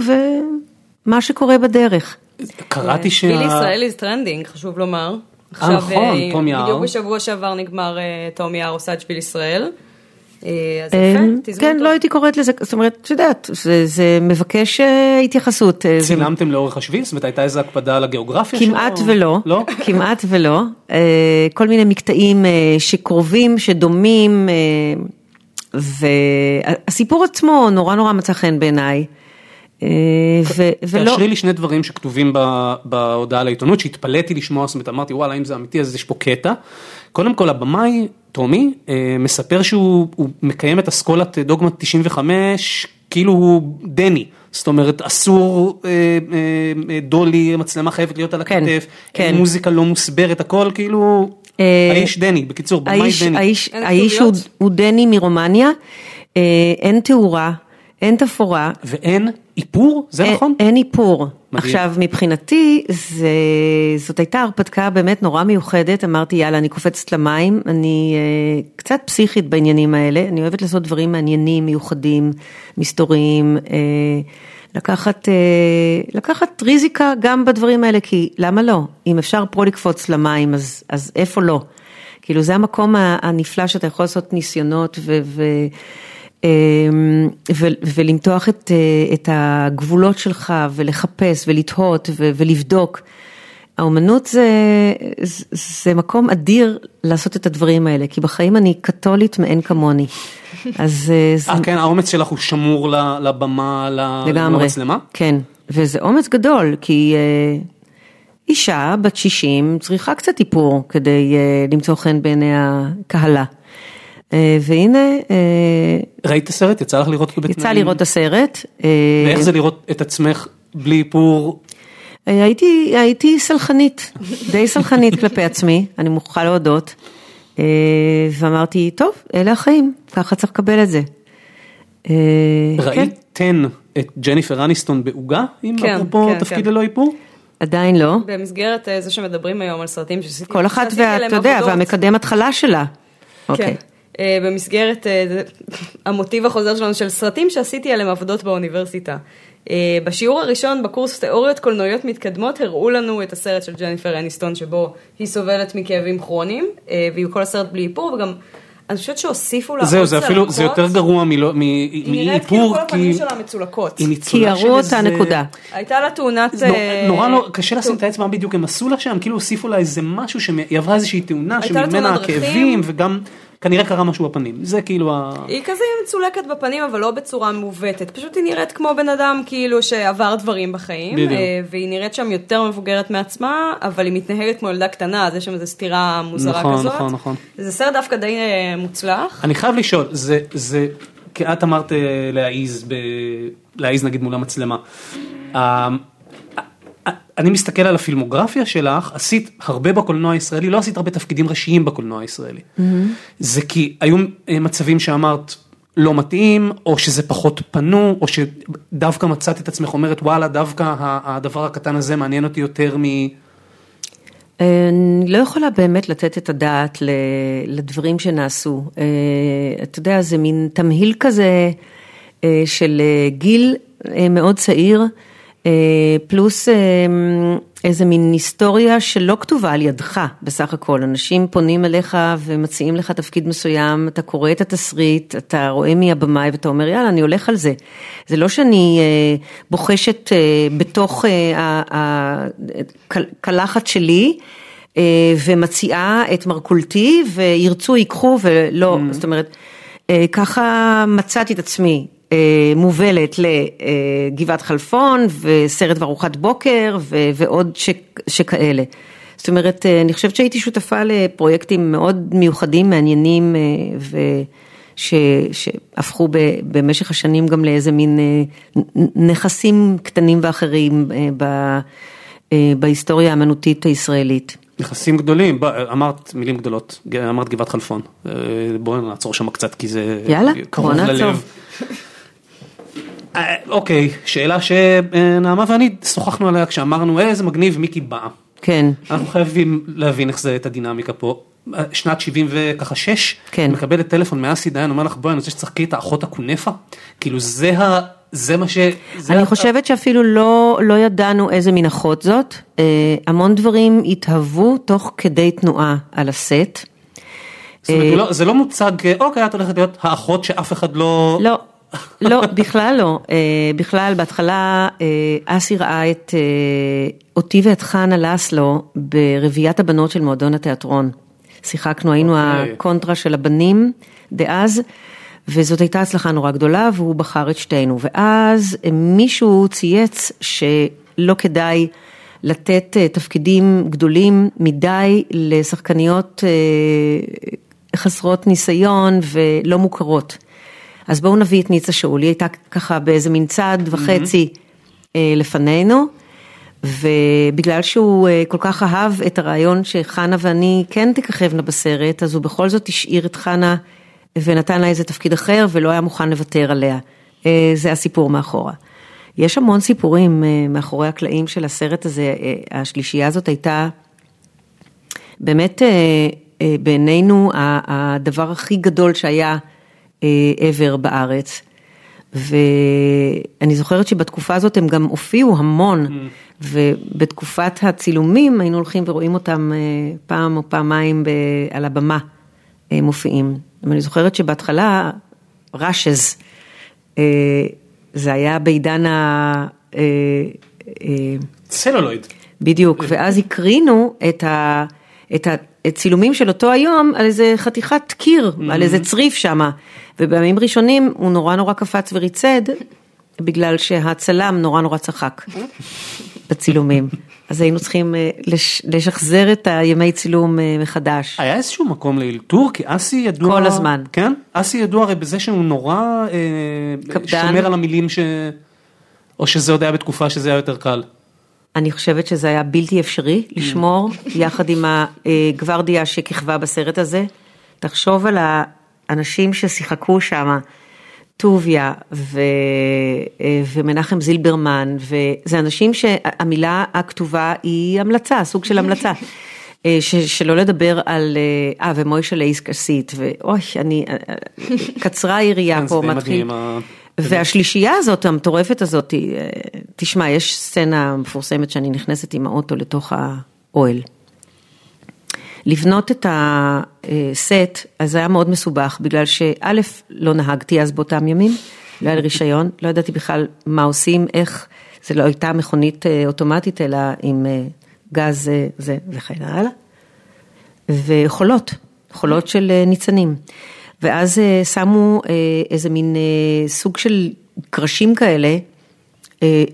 ומה שקורה בדרך. קראתי שה... שביל ישראל is trending, חשוב לומר. עכשיו, נכון, אה, תום יער. בדיוק בשבוע שעבר נגמר אה, תום יער עושה את שביל ישראל. אה, אז אה, יפה, תזמון כן. לא הייתי קוראת לזה, זאת אומרת, את יודעת, זה, זה מבקש אה, התייחסות. אה, צילמתם לאורך השביל? זאת אומרת, הייתה איזו הקפדה על הגיאוגרפיה שלו? כמעט ולא, לא? כמעט ולא, אה, כל מיני מקטעים אה, שקרובים, שדומים, אה, והסיפור עצמו נורא נורא מצא חן בעיניי. אה, ו- ולא, תאשרי לי שני דברים שכתובים ב- בהודעה לעיתונות שהתפלאתי לשמוע, זאת אומרת אמרתי וואלה אם זה אמיתי אז יש פה קטע. קודם כל הבמאי טומי אה, מספר שהוא הוא מקיים את אסכולת דוגמה 95 כאילו הוא דני, זאת אומרת אסור אה, אה, אה, דולי, מצלמה חייבת להיות על כן, הכתף, כן. אין מוזיקה לא מוסברת, הכל כאילו אה, האיש דני, בקיצור במאי דני. האיש, האיש הוא? הוא דני מרומניה, אה, אין תאורה, אין תפאורה, ואין איפור, זה אין- נכון? אין איפור. מדהים. עכשיו, מבחינתי, זה, זאת הייתה הרפתקה באמת נורא מיוחדת, אמרתי, יאללה, אני קופצת למים, אני אה, קצת פסיכית בעניינים האלה, אני אוהבת לעשות דברים מעניינים, מיוחדים, מסתוריים, אה, לקחת, אה, לקחת ריזיקה גם בדברים האלה, כי למה לא? אם אפשר פה לקפוץ למים, אז, אז איפה לא? כאילו, זה המקום הנפלא שאתה יכול לעשות ניסיונות ו... ו- ולמתוח את, אה, את הגבולות שלך ולחפש ולתהות ולבדוק. האומנות זה, זה- מקום אדיר לעשות את הדברים האלה, כי בחיים אני קתולית מאין כמוני. אז אה, זה אה כן, האומץ שלך הוא שמור לבמה, לגמרי. למצלמה? כן, וזה אומץ גדול, כי אה, אישה בת 60 צריכה קצת איפור כדי אה, למצוא חן בעיני הקהלה. אה, והנה, אה, ראית את הסרט? יצא לך לראות אותו בתנאים? יצא לראות את הסרט. אה, ואיך זה לראות את עצמך בלי איפור? הייתי, הייתי סלחנית, די סלחנית כלפי עצמי, אני מוכרחה להודות. ואמרתי, טוב, אלה החיים, ככה צריך לקבל את זה. כן, ראיתן את ג'ניפר אניסטון בעוגה? אם כן, אפרופו כן, תפקיד כן. ללא איפור? עדיין לא. במסגרת זה שמדברים היום על סרטים כל אחת, ואתה יודע. והמקדם התחלה שלה. אוקיי. כן. אה, במסגרת אה, המוטיב החוזר שלנו של סרטים שעשיתי עליהם עבודות באוניברסיטה. אה, בשיעור הראשון בקורס תיאוריות קולנועיות מתקדמות הראו לנו את הסרט של ג'ניפר אניסטון שבו היא סובלת מכאבים כרוניים אה, והיא כל הסרט בלי איפור וגם אני חושבת שהוסיפו לה עוד זהו, זה אפילו, זה. יותר גרוע מלא- מ- היא נראית כאילו מאיפור, כל הפנים כי שלה מצולקות. היא כי ניצולה של יראו איזה... אותה נקודה. הייתה לה תאונת... נורא לא, קשה לשים את האצבע בדיוק, הם עשו לה שם, כאילו הוסיפו לה איזה משהו שהיא עברה איזושהי תאונה הייתה לה שממנה תאונת דרכים. הכאבים וגם כנראה קרה משהו בפנים, זה כאילו ה... היא כזה מצולקת בפנים, אבל לא בצורה מעוותת. פשוט היא נראית כמו בן אדם כאילו שעבר דברים בחיים. בדיוק. אה, והיא נראית שם יותר מבוגרת מעצמה, אבל היא מתנהגת כמו ילדה קטנה, אז יש שם איזו סתירה מוזרה נכון, כזאת. נכון, נכון. זה סרט דווקא די אה, מוצלח. אני חייב לשאול, זה, זה, כי את אמרת אה, להעיז, ב, להעיז נגיד מול המצלמה. אה, אה, אני מסתכל על הפילמוגרפיה שלך, עשית הרבה בקולנוע הישראלי, לא עשית הרבה תפקידים ראשיים בקולנוע הישראלי. זה כי היו אה, מצבים שאמרת לא מתאים, או שזה פחות פנו, או שדווקא מצאת את עצמך אומרת וואלה דווקא הדבר הקטן הזה מעניין אותי יותר מ... אני לא יכולה באמת לתת את הדעת לדברים שנעשו. אה, אתה יודע, זה מין תמהיל כזה אה, של אה, גיל אה, מאוד צעיר, אה, פלוס אה, איזה מין היסטוריה שלא כתובה על ידך בסך הכל. אנשים פונים אליך ומציעים לך תפקיד מסוים, אתה קורא את התסריט, אתה רואה מי הבמאי ואתה אומר יאללה אני הולך על זה. זה לא שאני אה, בוחשת אה, בתוך אה, הקלחת שלי. אה, ומציעה את מרכולתי וירצו ייקחו ולא, mm. זאת אומרת, אה, ככה מצאתי את עצמי אה, מובלת לגבעת חלפון וסרט וארוחת בוקר ו- ועוד ש- שכאלה. זאת אומרת, אני חושבת שהייתי שותפה לפרויקטים מאוד מיוחדים, מעניינים וש, שהפכו ב, במשך השנים גם לאיזה מין נכסים קטנים ואחרים ב, בהיסטוריה האמנותית הישראלית. נכסים גדולים, אמרת מילים גדולות, אמרת גבעת חלפון, אה, בואי נעצור שם קצת כי זה יאללה, קרוב ללב. אה, אוקיי, שאלה שנעמה ואני שוחחנו עליה כשאמרנו איזה מגניב מיקי באה. כן. אנחנו חייבים להבין איך זה את הדינמיקה פה. שנת 70 וככה 6, כן. מקבלת טלפון מאסי דיין, אומר לך בואי אני רוצה שתשחקי את האחות הכונפה, כאילו זה ה... זה מה ש... אני זה חושבת שאפילו לא, לא ידענו איזה מין אחות זאת, אה, המון דברים התהוו תוך כדי תנועה על הסט. זאת אומרת, לא, זה לא מוצג, אוקיי, את הולכת להיות האחות שאף אחד לא... לא, לא, בכלל לא. אה, בכלל, בהתחלה אה, אסי ראה את, אותי ואת חנה לסלו ברביעיית הבנות של מועדון התיאטרון. שיחקנו, היינו okay. אוקיי. הקונטרה של הבנים דאז. וזאת הייתה הצלחה נורא גדולה והוא בחר את שתינו. ואז מישהו צייץ שלא כדאי לתת אה, תפקידים גדולים מדי לשחקניות אה, חסרות ניסיון ולא מוכרות. אז בואו נביא את ניצה שאולי, הייתה ככה באיזה מין צעד וחצי mm-hmm. לפנינו. ובגלל שהוא כל כך אהב את הרעיון שחנה ואני כן תככבנה בסרט, אז הוא בכל זאת השאיר את חנה ונתן לה איזה תפקיד אחר ולא היה מוכן לוותר עליה. אה, זה הסיפור מאחורה. יש המון סיפורים אה, מאחורי הקלעים של הסרט הזה, אה, השלישייה הזאת הייתה באמת בעינינו הדבר הכי גדול שהיה ever בארץ. ואני זוכרת שבתקופה הזאת הם גם הופיעו המון, mm. ובתקופת הצילומים היינו הולכים ורואים אותם פעם או פעמיים על הבמה מופיעים. ואני זוכרת שבהתחלה, ראשז, אה, זה היה בעידן ה... אה, אה, סלולויד. בדיוק, ואז הקרינו את ה... את הצילומים של אותו היום על איזה חתיכת קיר, mm-hmm. על איזה צריף שמה, ובימים ראשונים הוא נורא נורא קפץ וריצד, בגלל שהצלם נורא נורא צחק בצילומים. אז היינו צריכים אה, לשחזר את הימי צילום אה, מחדש. היה איזשהו מקום לאלתור? כי אסי ידוע... כל הזמן. כן? אסי ידוע הרי בזה שהוא נורא אה, שומר על המילים ש... או שזה עוד היה בתקופה שזה היה יותר קל. אני חושבת שזה היה בלתי אפשרי לשמור יחד עם הגוורדיה שכיכבה בסרט הזה. תחשוב על האנשים ששיחקו שם. טוביה ו, אה, ומנחם זילברמן, וזה אנשים שהמילה הכתובה היא המלצה, סוג של המלצה. אה, ש, שלא לדבר על, אה, אה ומוישה לאיסקסית, ואוי, אני, קצרה היריעה כן, פה, מתחיל. והשלישייה הזאת, המטורפת הזאת, תשמע, יש סצנה מפורסמת שאני נכנסת עם האוטו לתוך האוהל. לבנות את הסט, אז זה היה מאוד מסובך, בגלל שא', לא נהגתי אז באותם ימים, לא היה לי רישיון, לא ידעתי בכלל מה עושים, איך, זה לא הייתה מכונית אה, אוטומטית, אלא עם אה, גז אה, זה וכן הלאה, וחולות, חולות של ניצנים. ואז שמו איזה מין סוג של קרשים כאלה,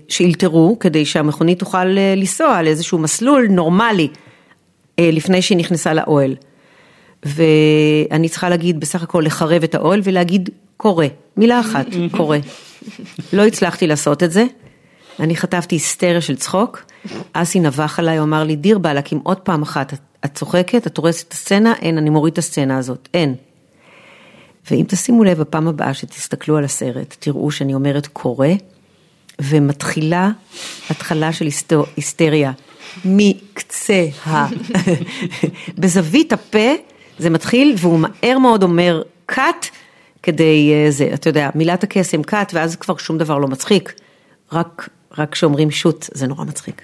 שאילתרו כדי שהמכונית תוכל לנסוע על איזשהו מסלול נורמלי. אה, לפני שהיא נכנסה לאוהל. ואני צריכה להגיד בסך הכל לחרב את האוהל ולהגיד קורה, מילה אחת, קורה. לא הצלחתי לעשות את זה, אני חטפתי היסטריה של צחוק, אסי נבח עליי, הוא אמר לי, דיר באלק, אם עוד פעם אחת את צוחקת, את הורסת את הסצנה, אין, אני מוריד את הסצנה הזאת, אין. ואם תשימו לב, בפעם הבאה שתסתכלו על הסרט, תראו שאני אומרת קורה, ומתחילה התחלה של היסטריה. מקצה ה... בזווית הפה זה מתחיל והוא מהר מאוד אומר cut כדי אה, זה, אתה יודע, מילת הקסם cut ואז כבר שום דבר לא מצחיק, רק רק כשאומרים שוט זה נורא מצחיק.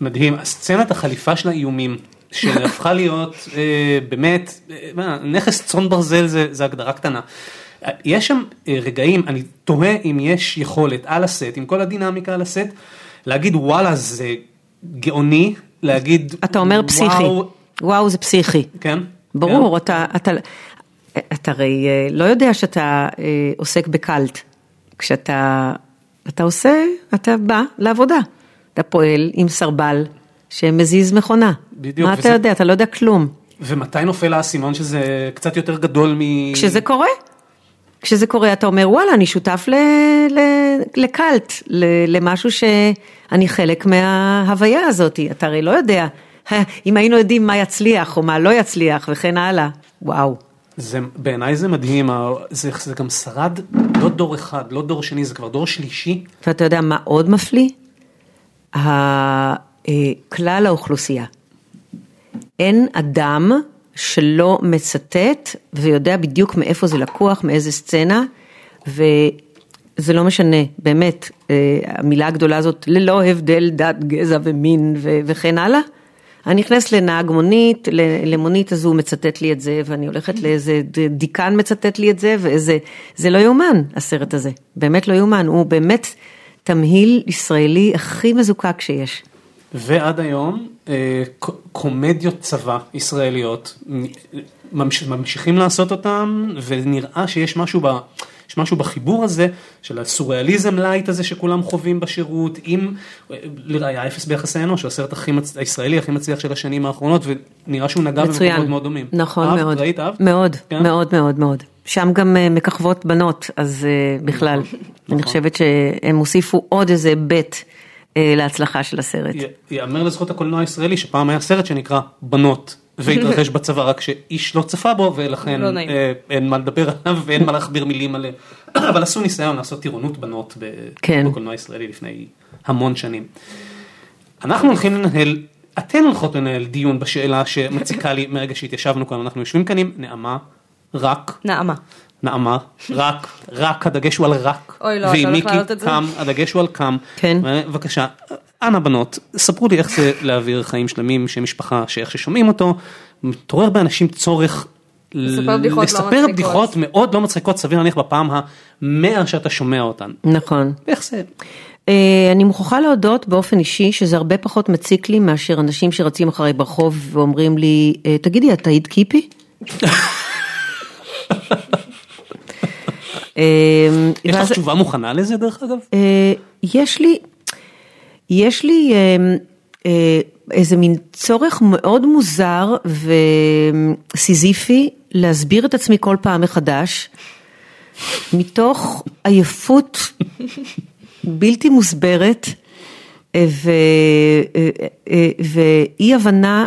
מדהים, סצנת החליפה של האיומים, שהפכה להיות אה, באמת, אה, נכס צאן ברזל זה, זה הגדרה קטנה. יש שם אה, רגעים, אני תוהה אם יש יכולת על הסט, עם כל הדינמיקה על הסט, להגיד וואלה זה גאוני, להגיד אתה אומר פסיכי, וואו, וואו זה פסיכי. כן? ברור, אתה, אתה, אתה הרי אה, לא יודע שאתה אה, עוסק בקאלט. כשאתה אתה עושה, אתה בא לעבודה. אתה פועל עם סרבל שמזיז מכונה. בדיוק, מה וזה- אתה יודע? אתה לא יודע כלום. ומתי נופל האסימון שזה קצת יותר גדול מ... כשזה קורה, כשזה קורה אתה אומר וואלה אני שותף ל, ל, לקאלט, ל, למשהו שאני חלק מההוויה הזאת, אתה הרי לא יודע, אם היינו יודעים מה יצליח או מה לא יצליח וכן הלאה, וואו. זה, בעיניי זה מדהים, זה, זה גם שרד לא דור אחד, לא דור שני, זה כבר דור שלישי. ואתה יודע מה עוד מפליא? אה, כלל האוכלוסייה. אין אדם שלא מצטט ויודע בדיוק מאיפה זה לקוח, מאיזה סצנה, וזה לא משנה, באמת, אה, המילה הגדולה הזאת, ללא הבדל דת, גזע ומין ו- וכן הלאה. אני נכנסת לנהג מונית, למונית אז הוא מצטט לי את זה, ואני הולכת לאיזה דיקן מצטט לי את זה, ואיזה, זה לא יאומן, הסרט הזה, באמת לא יאומן, הוא באמת תמהיל ישראלי הכי מזוקק שיש. ועד היום אה, קומדיות צבא ישראליות ממש, ממשיכים לעשות אותם ונראה שיש משהו, ב, יש משהו בחיבור הזה של הסוריאליזם light הזה שכולם חווים בשירות עם אה, לראיה אפס ביחסי אנוש, הסרט הכי מצ... הישראלי הכי מצליח של השנים האחרונות ונראה שהוא נגע. במקומות מאוד דומים. נכון אהבת? מאוד. ראית אהבת? מאוד, כן? מאוד מאוד מאוד. שם גם אה, מככבות בנות, אז אה, בכלל, נכון. אני חושבת שהם הוסיפו עוד איזה אה, להצלחה של הסרט. י- יאמר לזכות הקולנוע הישראלי שפעם היה סרט שנקרא בנות והתרחש בצבא רק שאיש לא צפה בו ולכן לא. אה, אין מה לדבר עליו ואין מה להכביר מילים עליהם אבל עשו ניסיון לעשות טירונות בנות ב- כן. בקולנוע הישראלי לפני המון שנים. אנחנו הולכים לנהל אתן הולכות לנהל דיון בשאלה שמציקה לי מרגע שהתיישבנו כאן אנחנו יושבים כאן עם נעמה רק נעמה. נעמה רק רק הדגש הוא על רק אוי, לא, אתה הולך מיקי להעלות את זה? קם הדגש הוא על קם. כן. בבקשה, אנא בנות, ספרו לי איך זה להעביר חיים שלמים של משפחה שאיך ששומעים אותו, מתעורר באנשים צורך לספר בדיחות לא מצחיקות. בדיחות מאוד לא מצחיקות, סביר להניח בפעם המאה שאתה שומע אותן. נכון. ואיך זה? אה, אני מוכרחה להודות באופן אישי שזה הרבה פחות מציק לי מאשר אנשים שרצים אחרי ברחוב ואומרים לי, אה, תגידי, את היית קיפי? אה, יש לך תשובה מוכנה לזה דרך אגב? אה, יש לי, יש לי אה, אה, איזה מין צורך מאוד מוזר וסיזיפי להסביר את עצמי כל פעם מחדש, מתוך עייפות בלתי מוסברת. אה, ו- ואי הבנה,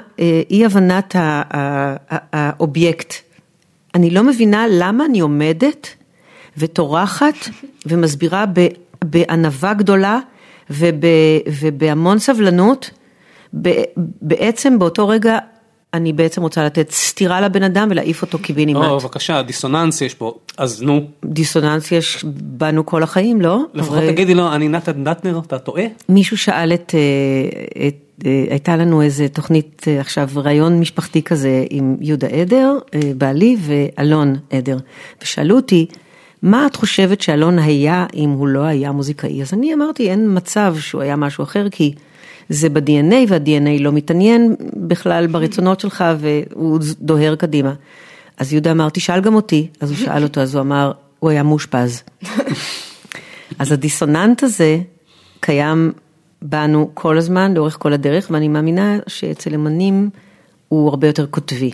אי הבנת האובייקט. אני לא מבינה למה אני עומדת וטורחת ומסבירה ב- בענווה גדולה וב, ובהמון סבלנות. ב- בעצם באותו רגע אני בעצם רוצה לתת סטירה לבן אדם ולהעיף אותו קיבינימט. או, בבקשה, דיסוננס יש פה, אז נו, דיסוננס יש בנו כל החיים, לא? לפחות הרי- תגידי לו, אני נתן דטנר, אתה טועה? מישהו שאל את, אה, את אה, הייתה לנו איזה תוכנית אה, עכשיו, ראיון משפחתי כזה עם יהודה עדר, בעלי, ואלון עדר, ושאלו אותי, מה את חושבת שאלון היה אם הוא לא היה מוזיקאי? אז אני אמרתי, אין מצב שהוא היה משהו אחר, כי זה ב-DNA, וה-DNA לא מתעניין בכלל ברצונות שלך, והוא דוהר קדימה. אז יהודה אמר, תשאל גם אותי, אז הוא שאל אותו, אז הוא אמר, הוא היה מאושפז. אז הדיסוננט הזה קיים בנו כל הזמן, לאורך כל הדרך, ואני מאמינה שאצל אמנים הוא הרבה יותר קוטבי.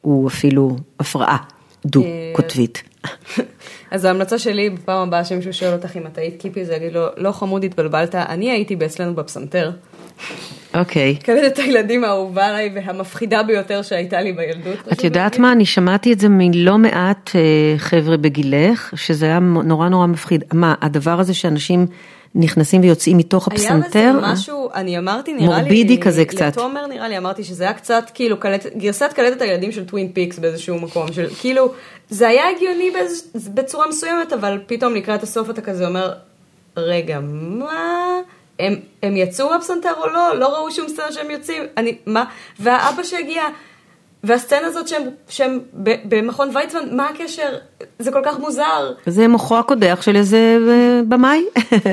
הוא אפילו הפרעה דו-קוטבית. אז ההמלצה שלי בפעם הבאה שמישהו שואל אותך אם את היית קיפי זה להגיד לו לא חמוד התבלבלת אני הייתי אצלנו בפסנתר. אוקיי. קלטת הילדים האהובה עליי והמפחידה ביותר שהייתה לי בילדות. את יודעת מה, אני שמעתי את זה מלא מעט אה, חבר'ה בגילך, שזה היה נורא נורא מפחיד. מה, הדבר הזה שאנשים נכנסים ויוצאים מתוך היה הפסנתר? בזה משהו, אני אמרתי נראה לי, מורבידי כזה קצת. לתומר נראה לי אמרתי שזה היה קצת כאילו קלט, גרסת קלטת הילדים של טווין פיקס באיזשהו מקום, של כאילו, זה היה הגיוני באיז, בצורה מסוימת, אבל פתאום לקראת הסוף אתה כזה אומר, רגע, מה? הם, הם יצאו מהפסנתר או לא? לא ראו שום סצנה שהם יוצאים? אני, מה? והאבא שהגיע, והסצנה הזאת שהם, שהם במכון ויצמן, מה הקשר? זה כל כך מוזר. זה מוחו הקודח של איזה אה, במאי.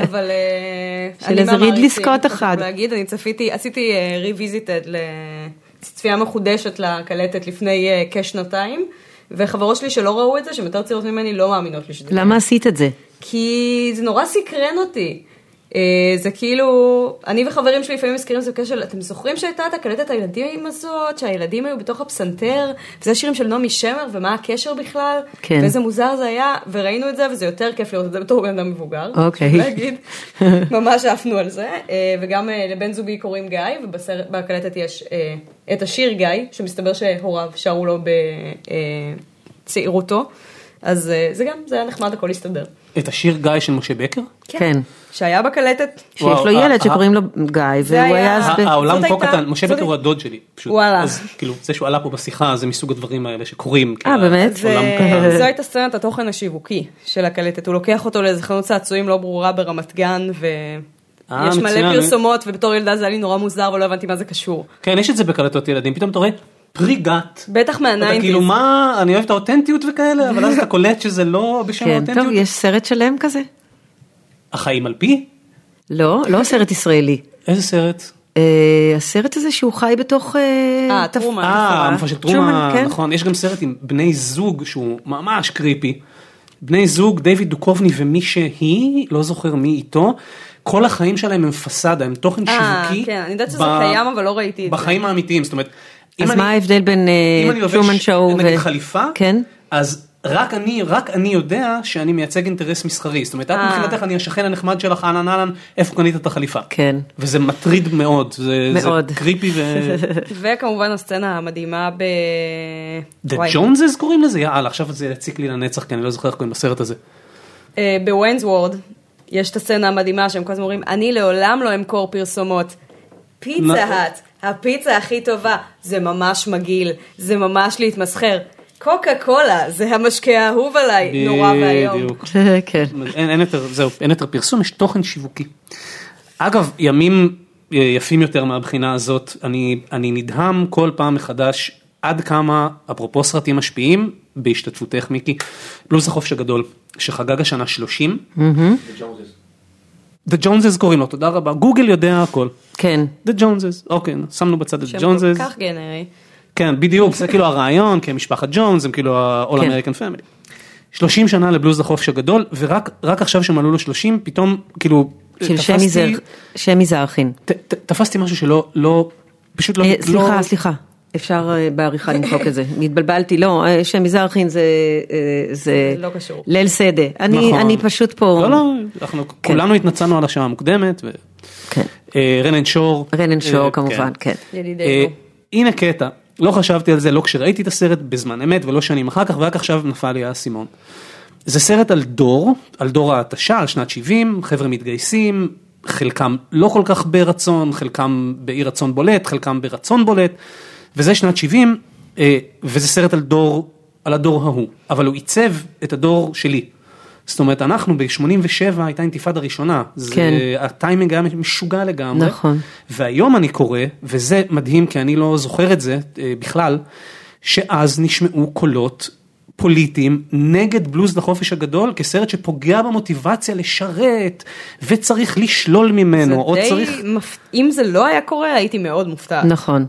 אבל אה, של איזה רידלי סקוט אחד. להגיד, אני צפיתי, עשיתי ריוויזיטד לצפייה מחודשת לקלטת לפני אה, כשנתיים, וחברות שלי שלא ראו את זה, שהן יותר צעירות ממני, לא מאמינות לי שזה למה עשית את זה? כי זה נורא סקרן אותי. אה, זה כאילו, אני וחברים שלי לפעמים מזכירים את זה בקשר, אתם זוכרים שהייתה את הקלטת הילדים הזאת, שהילדים היו בתוך הפסנתר, וזה שירים של נעמי שמר, ומה הקשר בכלל? כן. ואיזה מוזר זה היה, וראינו את זה, וזה יותר כיף לראות את זה בתור בן אדם מבוגר. אוקיי. להגיד, ממש עפנו על זה. אה, וגם אה, לבן זוגי קוראים גיא, ובקלטת יש את השיר גיא, שמסתבר שהוריו שרו לו בצעירותו. אז זה גם, זה היה נחמד, הכל הסתדר. את השיר גיא של משה בקר? כן. שהיה בקלטת. שיש לו אה, ילד אה. שקוראים לו גיא, והוא היה- אז... ב- ה- העולם כה קטן, משה בקר הוא הדוד שלי, פשוט. וואלה. אז כאילו, זה שהוא עלה פה בשיחה, זה מסוג הדברים האלה שקורים. אה, כאילו, באמת? זו הייתה סצנת התוכן השיווקי של הקלטת, הוא לוקח אותו לאיזה חנות צעצועים לא ברורה ברמת גן, אה, ויש מלא. פרסומות, ובתור ילדה זה היה לי נורא מוזר ולא הבנתי מה זה קשור. כן, יש את זה בקלטות ילדים, פתאום אתה רואה פרי גת. בטח אתה מה nineties. כאילו מה, אני אוהב את האותנטיות וכאלה, אבל אז אתה קולט שזה לא בשם כן, טוב, האותנטיות. יש סרט שלם כזה? החיים על פי? לא, לא סרט ישראלי. איזה סרט? אה, הסרט הזה שהוא חי בתוך... אה, אה, טרומן. אה, המופע של טרומן, טרומן, כן. נכון, יש גם סרט עם בני זוג שהוא ממש קריפי. בני זוג, דיוויד דוקובני ומי שהיא, לא זוכר מי איתו, כל החיים שלהם הם פסאדה, הם תוכן אה, שיווקי. כן, אני יודעת שזה קיים, אבל לא ראיתי את זה. בחיים האמיתיים, זאת אומרת, אם אז אני- מה ההבדל בין אם אני אה, טרומן לובש שואו נגיד ו... חליפה, כן. אז רק אני, רק אני יודע שאני מייצג אינטרס מסחרי, זאת אומרת, את אה. מבחינתך אני השכן הנחמד שלך, אהלן אהלן, איפה קנית את החליפה? כן. וזה מטריד מאוד, זה, מאוד. זה קריפי ו... וכמובן הסצנה המדהימה ב... The. Joneses קוראים לזה? יאללה, עכשיו זה יציק לי לנצח, כי אני לא זוכר איך קוראים לסרט הזה. אה, בוויינס וורד, יש את הסצנה המדהימה שהם כל הזמן אומרים, אני לעולם לא אמכור פרסומות. פיצה האט, הפיצה הכי טובה, זה ממש מגעיל, זה ממש להתמסחר. קוקה קולה, זה המשקה האהוב עליי, נורא ואיום. בדיוק. כן. אין, אין יותר, זהו, אין יותר פרסום, יש תוכן שיווקי. אגב, ימים אה, יפים יותר מהבחינה הזאת, אני, אני נדהם כל פעם מחדש עד כמה, אפרופו סרטים משפיעים, בהשתתפותך מיקי, בלוז החופש הגדול, שחגג השנה 30. The Joneses קוראים לו, תודה רבה, גוגל יודע הכל. כן. The Joneses, אוקיי, שמנו בצד את שם Joneses. כל כך גנרי. כן, בדיוק, זה כאילו הרעיון, כי משפחת ג'ונס הם כאילו ה-all כן. American family. 30 שנה לבלוז החופש הגדול, ורק רק עכשיו שמלאו לו 30, פתאום, כאילו, של תפסתי- שמי זר- שמי זרחין. ת- ת- תפסתי משהו שלא, לא, פשוט לא, אה, לא, סליחה, סליחה. אפשר אה, בעריכה למחוק את זה. התבלבלתי, לא, אה, שמי זרחין זה... אה, זה לא קשור. ליל סדה. אני נכון. אני פשוט פה... לא, לא, אנחנו כן. כולנו התנצלנו על השעה המוקדמת, ו- כן. אה, רנן שור. רנן שור אה, כמובן, כן. ידידנו. אה, הנה קטע, לא חשבתי על זה לא כשראיתי את הסרט בזמן אמת ולא שנים אחר כך, ורק עכשיו נפל לי האסימון. זה סרט על דור, על דור ההתשה, על שנת 70, חבר'ה מתגייסים, חלקם לא כל כך ברצון, חלקם באי רצון בולט, חלקם ברצון בולט, וזה שנת 70, אה, וזה סרט על דור, על הדור ההוא, אבל הוא עיצב את הדור שלי. זאת אומרת, אנחנו ב-87 הייתה אינתיפאדה ראשונה, זה, כן. הטיימינג היה משוגע לגמרי, נכון. והיום אני קורא, וזה מדהים כי אני לא זוכר את זה אה, בכלל, שאז נשמעו קולות פוליטיים נגד בלוז לחופש הגדול כסרט שפוגע במוטיבציה לשרת וצריך לשלול ממנו, או זה די צריך... מפ- אם זה לא היה קורה, הייתי מאוד מופתעת. נכון.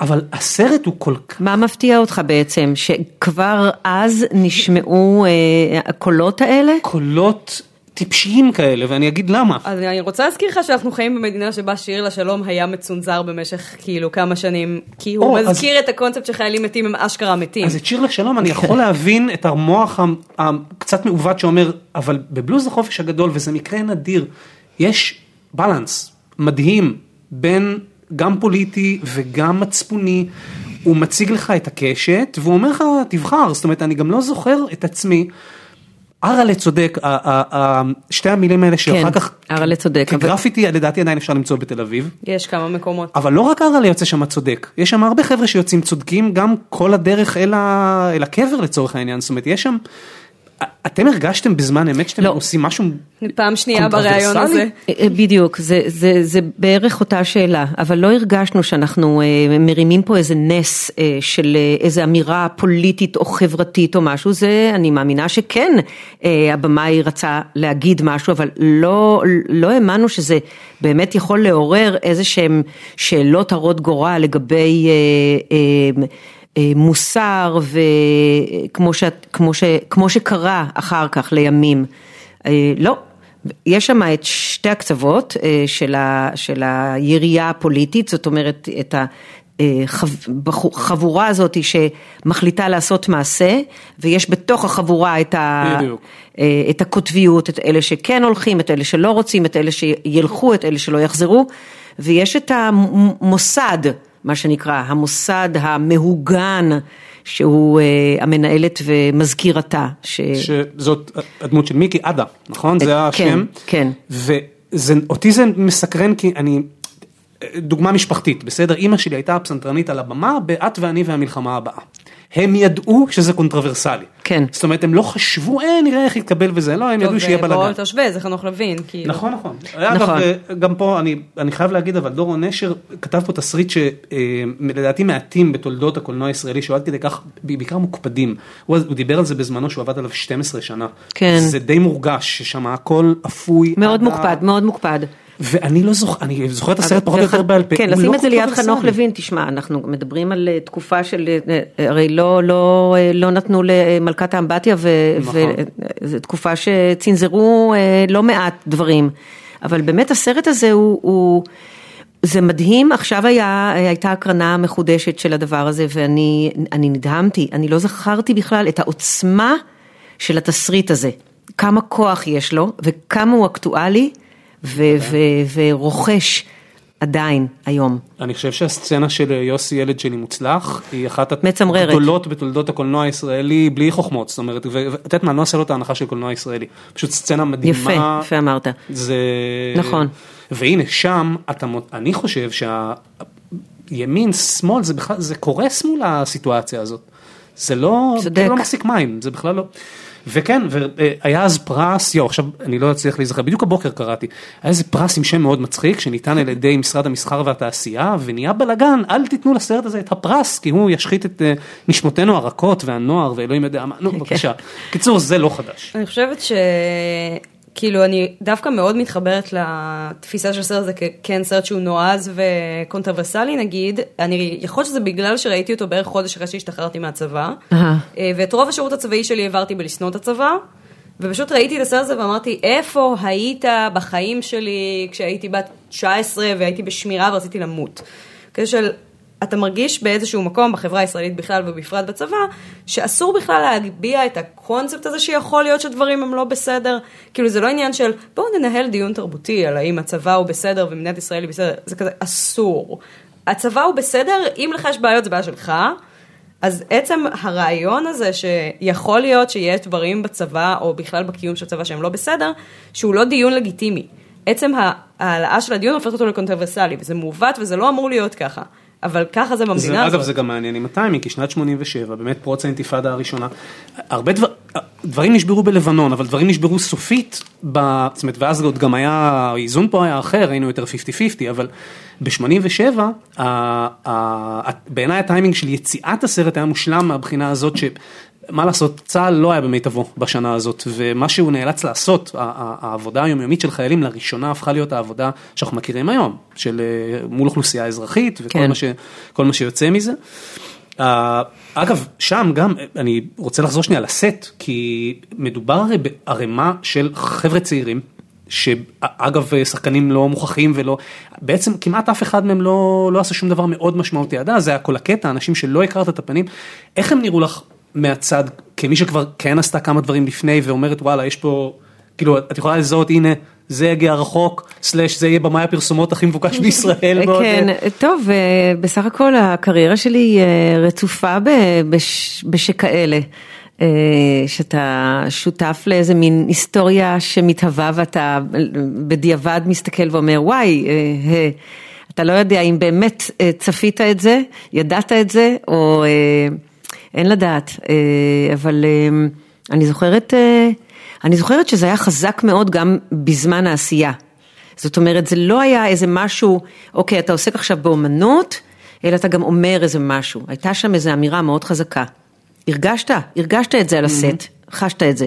אבל הסרט הוא כל כך... מה מפתיע אותך בעצם? שכבר אז נשמעו אה, הקולות האלה? קולות טיפשיים כאלה, ואני אגיד למה. אז אני רוצה להזכיר לך שאנחנו חיים במדינה שבה שיר לשלום היה מצונזר במשך כאילו כמה שנים, כי הוא או, אז- מזכיר את הקונספט שחיילים מתים הם אשכרה מתים. אז את שיר לשלום אני יכול להבין את המוח המ- הקצת מעוות שאומר, אבל בבלוז החופש הגדול, וזה מקרה נדיר, יש בלנס מדהים בין גם פוליטי וגם מצפוני, הוא מציג לך את הקשת, והוא אומר לך, תבחר, זאת אומרת, אני גם לא זוכר את עצמי. אראלה צודק, שתי המילים האלה שאחר כן, כך, אראלה צודק, כגרפיטי לדעתי עדיין אפשר למצוא בתל אביב. יש כמה מקומות. אבל לא רק אראלה יוצא שם צודק, יש שם הרבה חבר'ה שיוצאים צודקים גם כל הדרך. אל הקבר לצורך העניין, זאת אומרת יש שם, אתם הרגשתם בזמן אמת שאתם לא. עושים משהו פעם שנייה בריאיון? הזה. אה, בדיוק, זה, זה, זה בערך אותה שאלה, אבל לא הרגשנו שאנחנו אה, מרימים פה איזה נס אה, של אה, איזה אמירה פוליטית או חברתית או משהו, זה אני מאמינה שכן אה, הבמאי רצה להגיד משהו, אבל לא, לא האמנו שזה באמת יכול לעורר איזה שהם שאלות הרות גורל לגבי אה, אה, אה, מוסר וכמו ש, כמו ש, כמו שקרה אחר כך לימים. אה, לא, יש שם את שתי הקצוות אה, של, ה, של הירייה הפוליטית, זאת אומרת את החבורה הזאת שמחליטה לעשות מעשה, ויש בתוך החבורה את, ה, בדיוק. אה, את הקוטביות, את אלה שכן הולכים, את אלה שלא רוצים, את אלה שילכו, את אלה שלא יחזרו, ויש את המוסד, מה שנקרא, המוסד המהוגן, שהוא אה, המנהלת ומזכירתה. ש... שזאת הדמות של מיקי עדה, נכון? זה כן, השם. כן. ואותי זה מסקרן כי אני, דוגמה משפחתית, בסדר? אימא שלי הייתה פסנתרנית על הבמה ב"את ואני והמלחמה הבאה". הם ידעו שזה קונטרוברסלי. כן. זאת אומרת, הם לא חשבו, אה, נראה איך יתקבל וזה, לא, הם ידעו שיהיה טוב, בלאגן. בואו תשווה, זה חנוך לוין, כאילו. נכון נכון. נכון. אה, גם פה אני, אני חייב להגיד אבל דורון נשר כתב פה תסריט שלדעתי מעטים בתולדות הקולנוע הישראלי שהוא עד כדי כך בעיקר מוקפדים. הוא, הוא דיבר על זה בזמנו שהוא עבד עליו 12 שנה. כן. זה די מורגש ששם הכל אפוי. מאוד עד ה- מוקפד, מאוד מוקפד. ואני לא זוכר, אני זוכר את הסרט פחות או יותר בעל פה. כן, לשים לא את זה ליד חנוך. לוין, תשמע, אנחנו מדברים על אה, תקופה של, אה, אה, הרי לא, לא, לא נתנו למלכת האמבטיה, נכון. וזו תקופה שצנזרו לא מעט דברים, אבל באמת הסרט הזה הוא, הוא זה מדהים, עכשיו היה, הייתה הקרנה מחודשת של הדבר הזה, ואני אני נדהמתי, אני לא זכרתי בכלל את העוצמה של התסריט הזה, כמה כוח יש לו, וכמה הוא אקטואלי, ורוכש עדיין היום. אני חושב שהסצנה של יוסי ילד שלי מוצלח היא אחת מצמררת. הגדולות בתולדות הקולנוע הישראלי בלי חוכמות זאת אומרת ואת יודעת מה אני לא עושה לו את ההנחה של קולנוע ישראלי פשוט סצנה מדהימה. יפה, יפה אמרת. זה נכון. והנה שם אתה אני חושב שהימין שמאל זה בכלל זה קורס מול הסיטואציה הזאת. זה לא צודק. זה לא מחזיק מים זה בכלל לא. וכן והיה אז פרס יו עכשיו אני לא אצליח להיזכר בדיוק הבוקר קראתי היה איזה פרס עם שם מאוד מצחיק שניתן על ידי משרד המסחר והתעשייה ונהיה בלאגן אל תיתנו לסרט הזה את הפרס כי הוא ישחית את אה, נשמותינו הרכות והנוער ואלוהים יודע מה. נו בבקשה. קיצור זה לא חדש. אני חושבת ש... כאילו, אני דווקא מאוד מתחברת לתפיסה של הסרט הזה ככן סרט שהוא נועז וקונטרוברסלי נגיד. אני, יכול להיות שזה בגלל שראיתי אותו בערך חודש אחרי שהשתחררתי מהצבא. אה, ואת רוב השירות הצבאי שלי העברתי בלשנוא את הצבא. ופשוט ראיתי את הסרט הזה ואמרתי, איפה היית בחיים שלי כשהייתי בת 19 והייתי בשמירה ורציתי למות. כזה של, אתה מרגיש באיזשהו מקום בחברה הישראלית בכלל ובפרט בצבא, שאסור בכלל להגביה את הקונספט הזה שיכול להיות שדברים הם לא בסדר. כאילו זה לא עניין של בואו ננהל דיון תרבותי על האם הצבא הוא בסדר ומדינת ישראל היא בסדר, זה כזה אסור. הצבא הוא בסדר, אם לך יש בעיות זה בעיה שלך. אז עצם הרעיון הזה שיכול להיות שיש דברים בצבא, או בכלל בקיום של הצבא שהם לא בסדר, שהוא לא דיון לגיטימי. עצם ההעלאה של הדיון הופכת אותו לקונטרוברסלי, וזה מעוות וזה לא אמור להיות ככה. אבל ככה זה במדינה זה, הזאת. אגב זה גם מעניין עם הטיימינג, כי שנת 87, באמת פרוץ האינתיפאדה הראשונה, הרבה דבר, דברים נשברו בלבנון, אבל דברים נשברו סופית, ב, זאת אומרת, ואז עוד גם היה, האיזון פה היה אחר, היינו יותר 50-50, אבל ב-87, בעיניי הטיימינג של יציאת הסרט היה מושלם מהבחינה הזאת ש... מה לעשות, צה"ל לא היה במיטבו בשנה הזאת, ומה שהוא נאלץ לעשות, העבודה היומיומית של חיילים לראשונה הפכה להיות העבודה שאנחנו מכירים היום, של אה, מול אוכלוסייה אזרחית, וכל כן. מה, ש, מה שיוצא מזה. אה, אגב, שם גם, אני רוצה לחזור שנייה לסט, כי מדובר הרי בערימה של חבר'ה צעירים. שאגב שחקנים לא מוכחים ולא, בעצם כמעט אף אחד מהם לא, לא עשה שום דבר מאוד משמעותי עד אז, זה היה כל הקטע, אנשים שלא הכרת את הפנים, איך הם נראו לך מהצד, כמי שכבר כן עשתה כמה דברים לפני ואומרת וואלה יש פה, כאילו את יכולה לזהות הנה זה יגיע רחוק, סלאש זה יהיה במאי הפרסומות הכי מבוקש בישראל. כן, טוב, אה, בסך הכל הקריירה שלי אה, רצופה בשכאלה. אה, שאתה שותף לאיזה מין היסטוריה שמתהווה ואתה בדיעבד מסתכל ואומר וואי, אתה לא יודע אם באמת צפית את זה, ידעת את זה, או אין לדעת, אה, אבל אה, אני זוכרת, אה, אני זוכרת שזה היה חזק מאוד גם בזמן העשייה. זאת אומרת, זה לא היה איזה משהו, אוקיי, אתה עוסק עכשיו באומנות, אלא אתה גם אומר איזה משהו. הייתה שם איזו אמירה מאוד חזקה. הרגשת? הרגשת את זה על הסט, חשת את זה.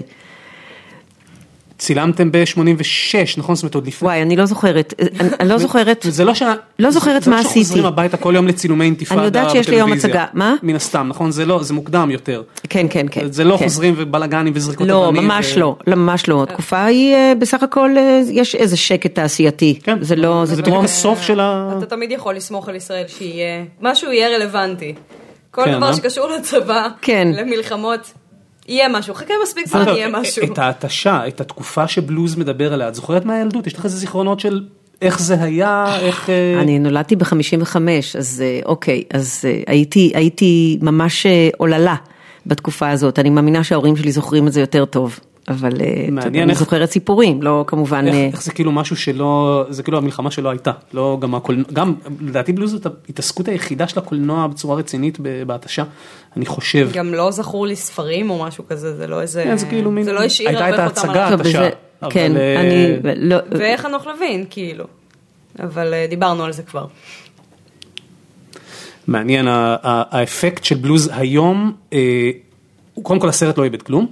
צילמתם ב-86, נכון? זאת אומרת עוד לפני. וואי, אני לא זוכרת, אני, אני לא זוכרת, זה לא ש... לא זוכרת זה מה לא עשיתי. שחוזרים הביתה כל יום לצילומי אינתיפאדה אני יודעת שיש לי יום בטלוויזיה. הצגה. מה? מן הסתם, נכון? זה לא, זה מוקדם יותר. כן, כן, כן. זה לא כן. חוזרים ובלאגנים וזריקות לא, אבנים ממש ו- לא, לא, ממש לא. התקופה היא אה, בסך הכל, אה, יש איזה שקט תעשייתי. כן. זה לא, זה זה טרום. בדיוק הסוף של ה... אתה תמיד יכול לסמוך על ישראל שיהיה, משהו יהיה רלוונטי. כל כן, דבר אה? שקשור לצבא, כן. למלחמות, יהיה משהו. חכה מספיק זמן, יהיה משהו. את ההתשה, את התקופה שבלוז מדבר עליה, את זוכרת מהילדות? יש לך איזה זיכרונות של איך זה היה, איך... אה, אני נולדתי ב-55, אז אה, אוקיי, אז אה, הייתי, הייתי ממש עוללה בתקופה הזאת. אני מאמינה שההורים שלי זוכרים את זה יותר טוב. אבל אה, אני איך- זוכרת סיפורים, לא כמובן... איך, אה, איך זה כאילו משהו שלא, זה כאילו המלחמה שלא הייתה, לא גם הקולנוע, גם לדעתי בלוז זאת ההתעסקות היחידה של הקולנוע בצורה רצינית בהתשה, אני חושב. גם לא זכור לי ספרים או משהו כזה, זה לא איזה... כן, זה כאילו מין, זה לא השאיר הייתה את הרבה חותם ההצגה, עליי. טוב, התשה, בזה- אבל, כן, אה, אני... לא, ואיך חנוך לוין, כאילו. אבל דיברנו על זה כבר. מעניין, האפקט של בלוז היום, קודם כל הסרט לא איבד כלום,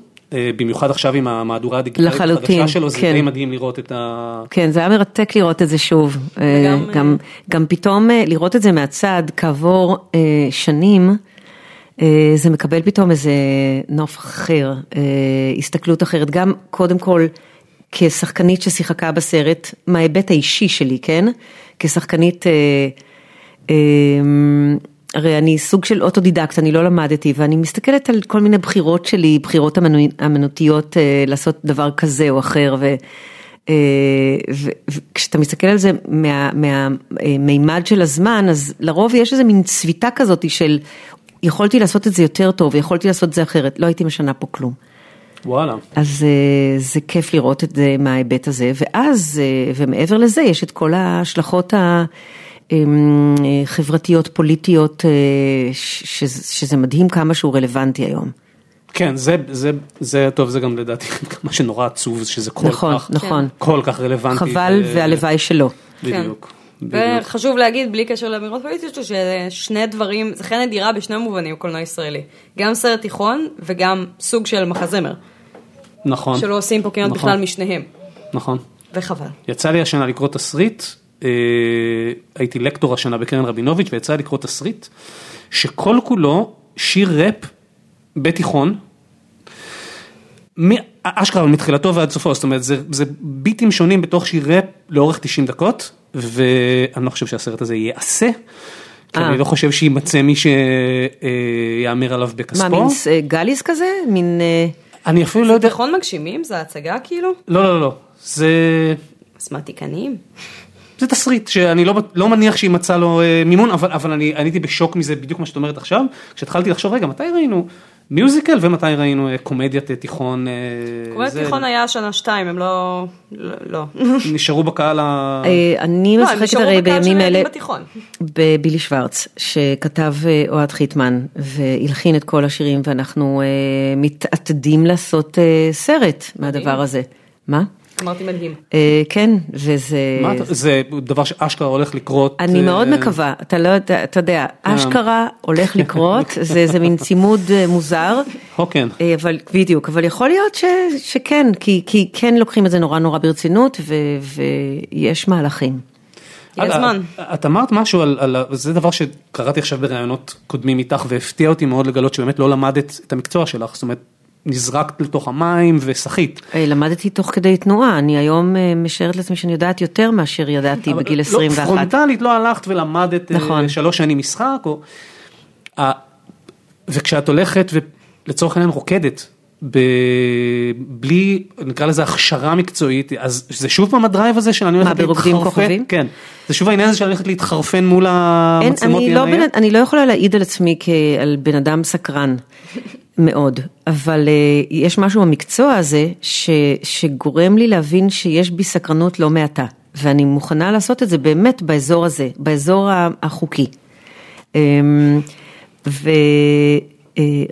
במיוחד עכשיו עם המהדורה הדיגיטלית החדשה שלו, זה כן. די מדהים לראות את ה... כן, זה היה מרתק לראות את זה שוב. וגם, אה, גם, גם פתאום אה, לראות את זה מהצד כעבור אה, שנים, אה, זה מקבל פתאום איזה נוף אחר, אה, הסתכלות אחרת. גם קודם כל כשחקנית ששיחקה בסרט, מההיבט האישי שלי, כן? כשחקנית... אה, אה, הרי אני סוג של אוטודידקט, אני לא למדתי, ואני מסתכלת על כל מיני בחירות שלי, בחירות אמנו- אמנותיות אה, לעשות דבר כזה או אחר, ו- אה, וכשאתה מסתכל על זה מהמימד מה, אה, של הזמן, אז לרוב יש איזה מין צביטה כזאת של יכולתי לעשות את זה יותר טוב, יכולתי לעשות את זה אחרת, לא הייתי משנה פה כלום. וואלה. אז אה, זה כיף לראות את זה מההיבט הזה, ואז, אה, ומעבר לזה, יש את כל ההשלכות פוליטיות, אה, ש- ש- שזה מדהים כמה שהוא רלוונטי היום. כן, זה, זה, זה טוב, זה גם לדעתי מה שנורא עצוב, שזה כל נכון, כך, נכון. כל כך רלוונטי. חבל ו- והלוואי שלא. בדיוק. כן. בדיוק. וחשוב להגיד, בלי קשר לאמירות פוליטיות, ששני דברים, זה חן נדירה בשני מובנים, קולנוע ישראלי. גם סרט תיכון וגם סוג של מחזמר. נכון. שלא עושים פה כמעט נכון. בכלל משניהם. נכון. וחבל. יצא לי השנה לקרוא תסריט, אה, הייתי לקטור השנה בקרן רבינוביץ' ויצא לקרוא תסריט, שכל כולו שיר ראפ בתיכון, אשכרה מתחילתו ועד סופו, זאת אומרת זה, זה ביטים שונים בתוך שיר ראפ לאורך 90 דקות, ואני לא חושב שהסרט הזה ייעשה, כי אה. אני לא חושב שיימצא מי שיאמר עליו מה, בכספו. מין ס- אה, גליס כזה? מין... אה, אני אפילו לא יודע, תיכון מגשימים? זה הצגה כאילו? לא לא לא, זה... אסמטיקנים? זה תסריט שאני לא, לא מניח שימצא לו אה, מימון, אבל, אבל אני, אני הייתי בשוק מזה בדיוק מה שאת אומרת עכשיו, כשהתחלתי לחשוב רגע מתי ראינו מיוזיקל ומתי ראינו אה, קומדיית אה, תיכון, אה, קומדיית זה- תיכון היה שנה שתיים, הם לא... לא. לא. נשארו בקהל ה... אני לא, הם משחקת נשארו הרי בקהל של בימים אלה בתיכון. בבילי שוורץ, שכתב אוהד חיטמן והלחין את כל השירים, ואנחנו אה, מתעתדים לעשות אה, סרט מהדבר הזה. מה? אמרתי מדהים. אה, כן, וזה... מה זה דבר שאשכרה הולך לקרות. אני אה, מאוד מקווה, אתה לא יודע, אתה יודע, אשכרה הולך לקרות, זה איזה מין צימוד אה, מוזר, הוקן. אה, אבל בדיוק, אבל יכול להיות ש, שכן, כי, כי כן לוקחים את זה נורא נורא ברצינות, ו, ויש מהלכים. את- זמן. את אמרת משהו על, על, זה דבר שקראתי עכשיו בראיונות קודמים איתך והפתיע אותי מאוד לגלות שבאמת לא למדת את המקצוע שלך, זאת אומרת, נזרקת לתוך המים ושחית. אה, למדתי תוך כדי תנועה, אני היום אה, משערת לעצמי שאני יודעת יותר מאשר ידעתי אבל בגיל לא, 21. פרונטלית לא הלכת ולמדת אה, נכון. שלוש שנים משחק, או... וכשאת הולכת ולצורך העניין רוקדת, ב... בלי, נקרא לזה הכשרה מקצועית, אז זה שוב פעם הדרייב הזה של אני הולכת ברוקדים להתחרפן, כוכבים? כן, זה שוב העניין הזה של ללכת להתחרפן מול אין, המצלמות אני, לא בן, אני לא יכולה להעיד על עצמי כעל בן אדם סקרן מאוד, אבל uh, יש משהו במקצוע הזה ש, שגורם לי להבין שיש בי סקרנות לא מעטה, ואני מוכנה לעשות את זה באמת באזור הזה, באזור החוקי. אמ,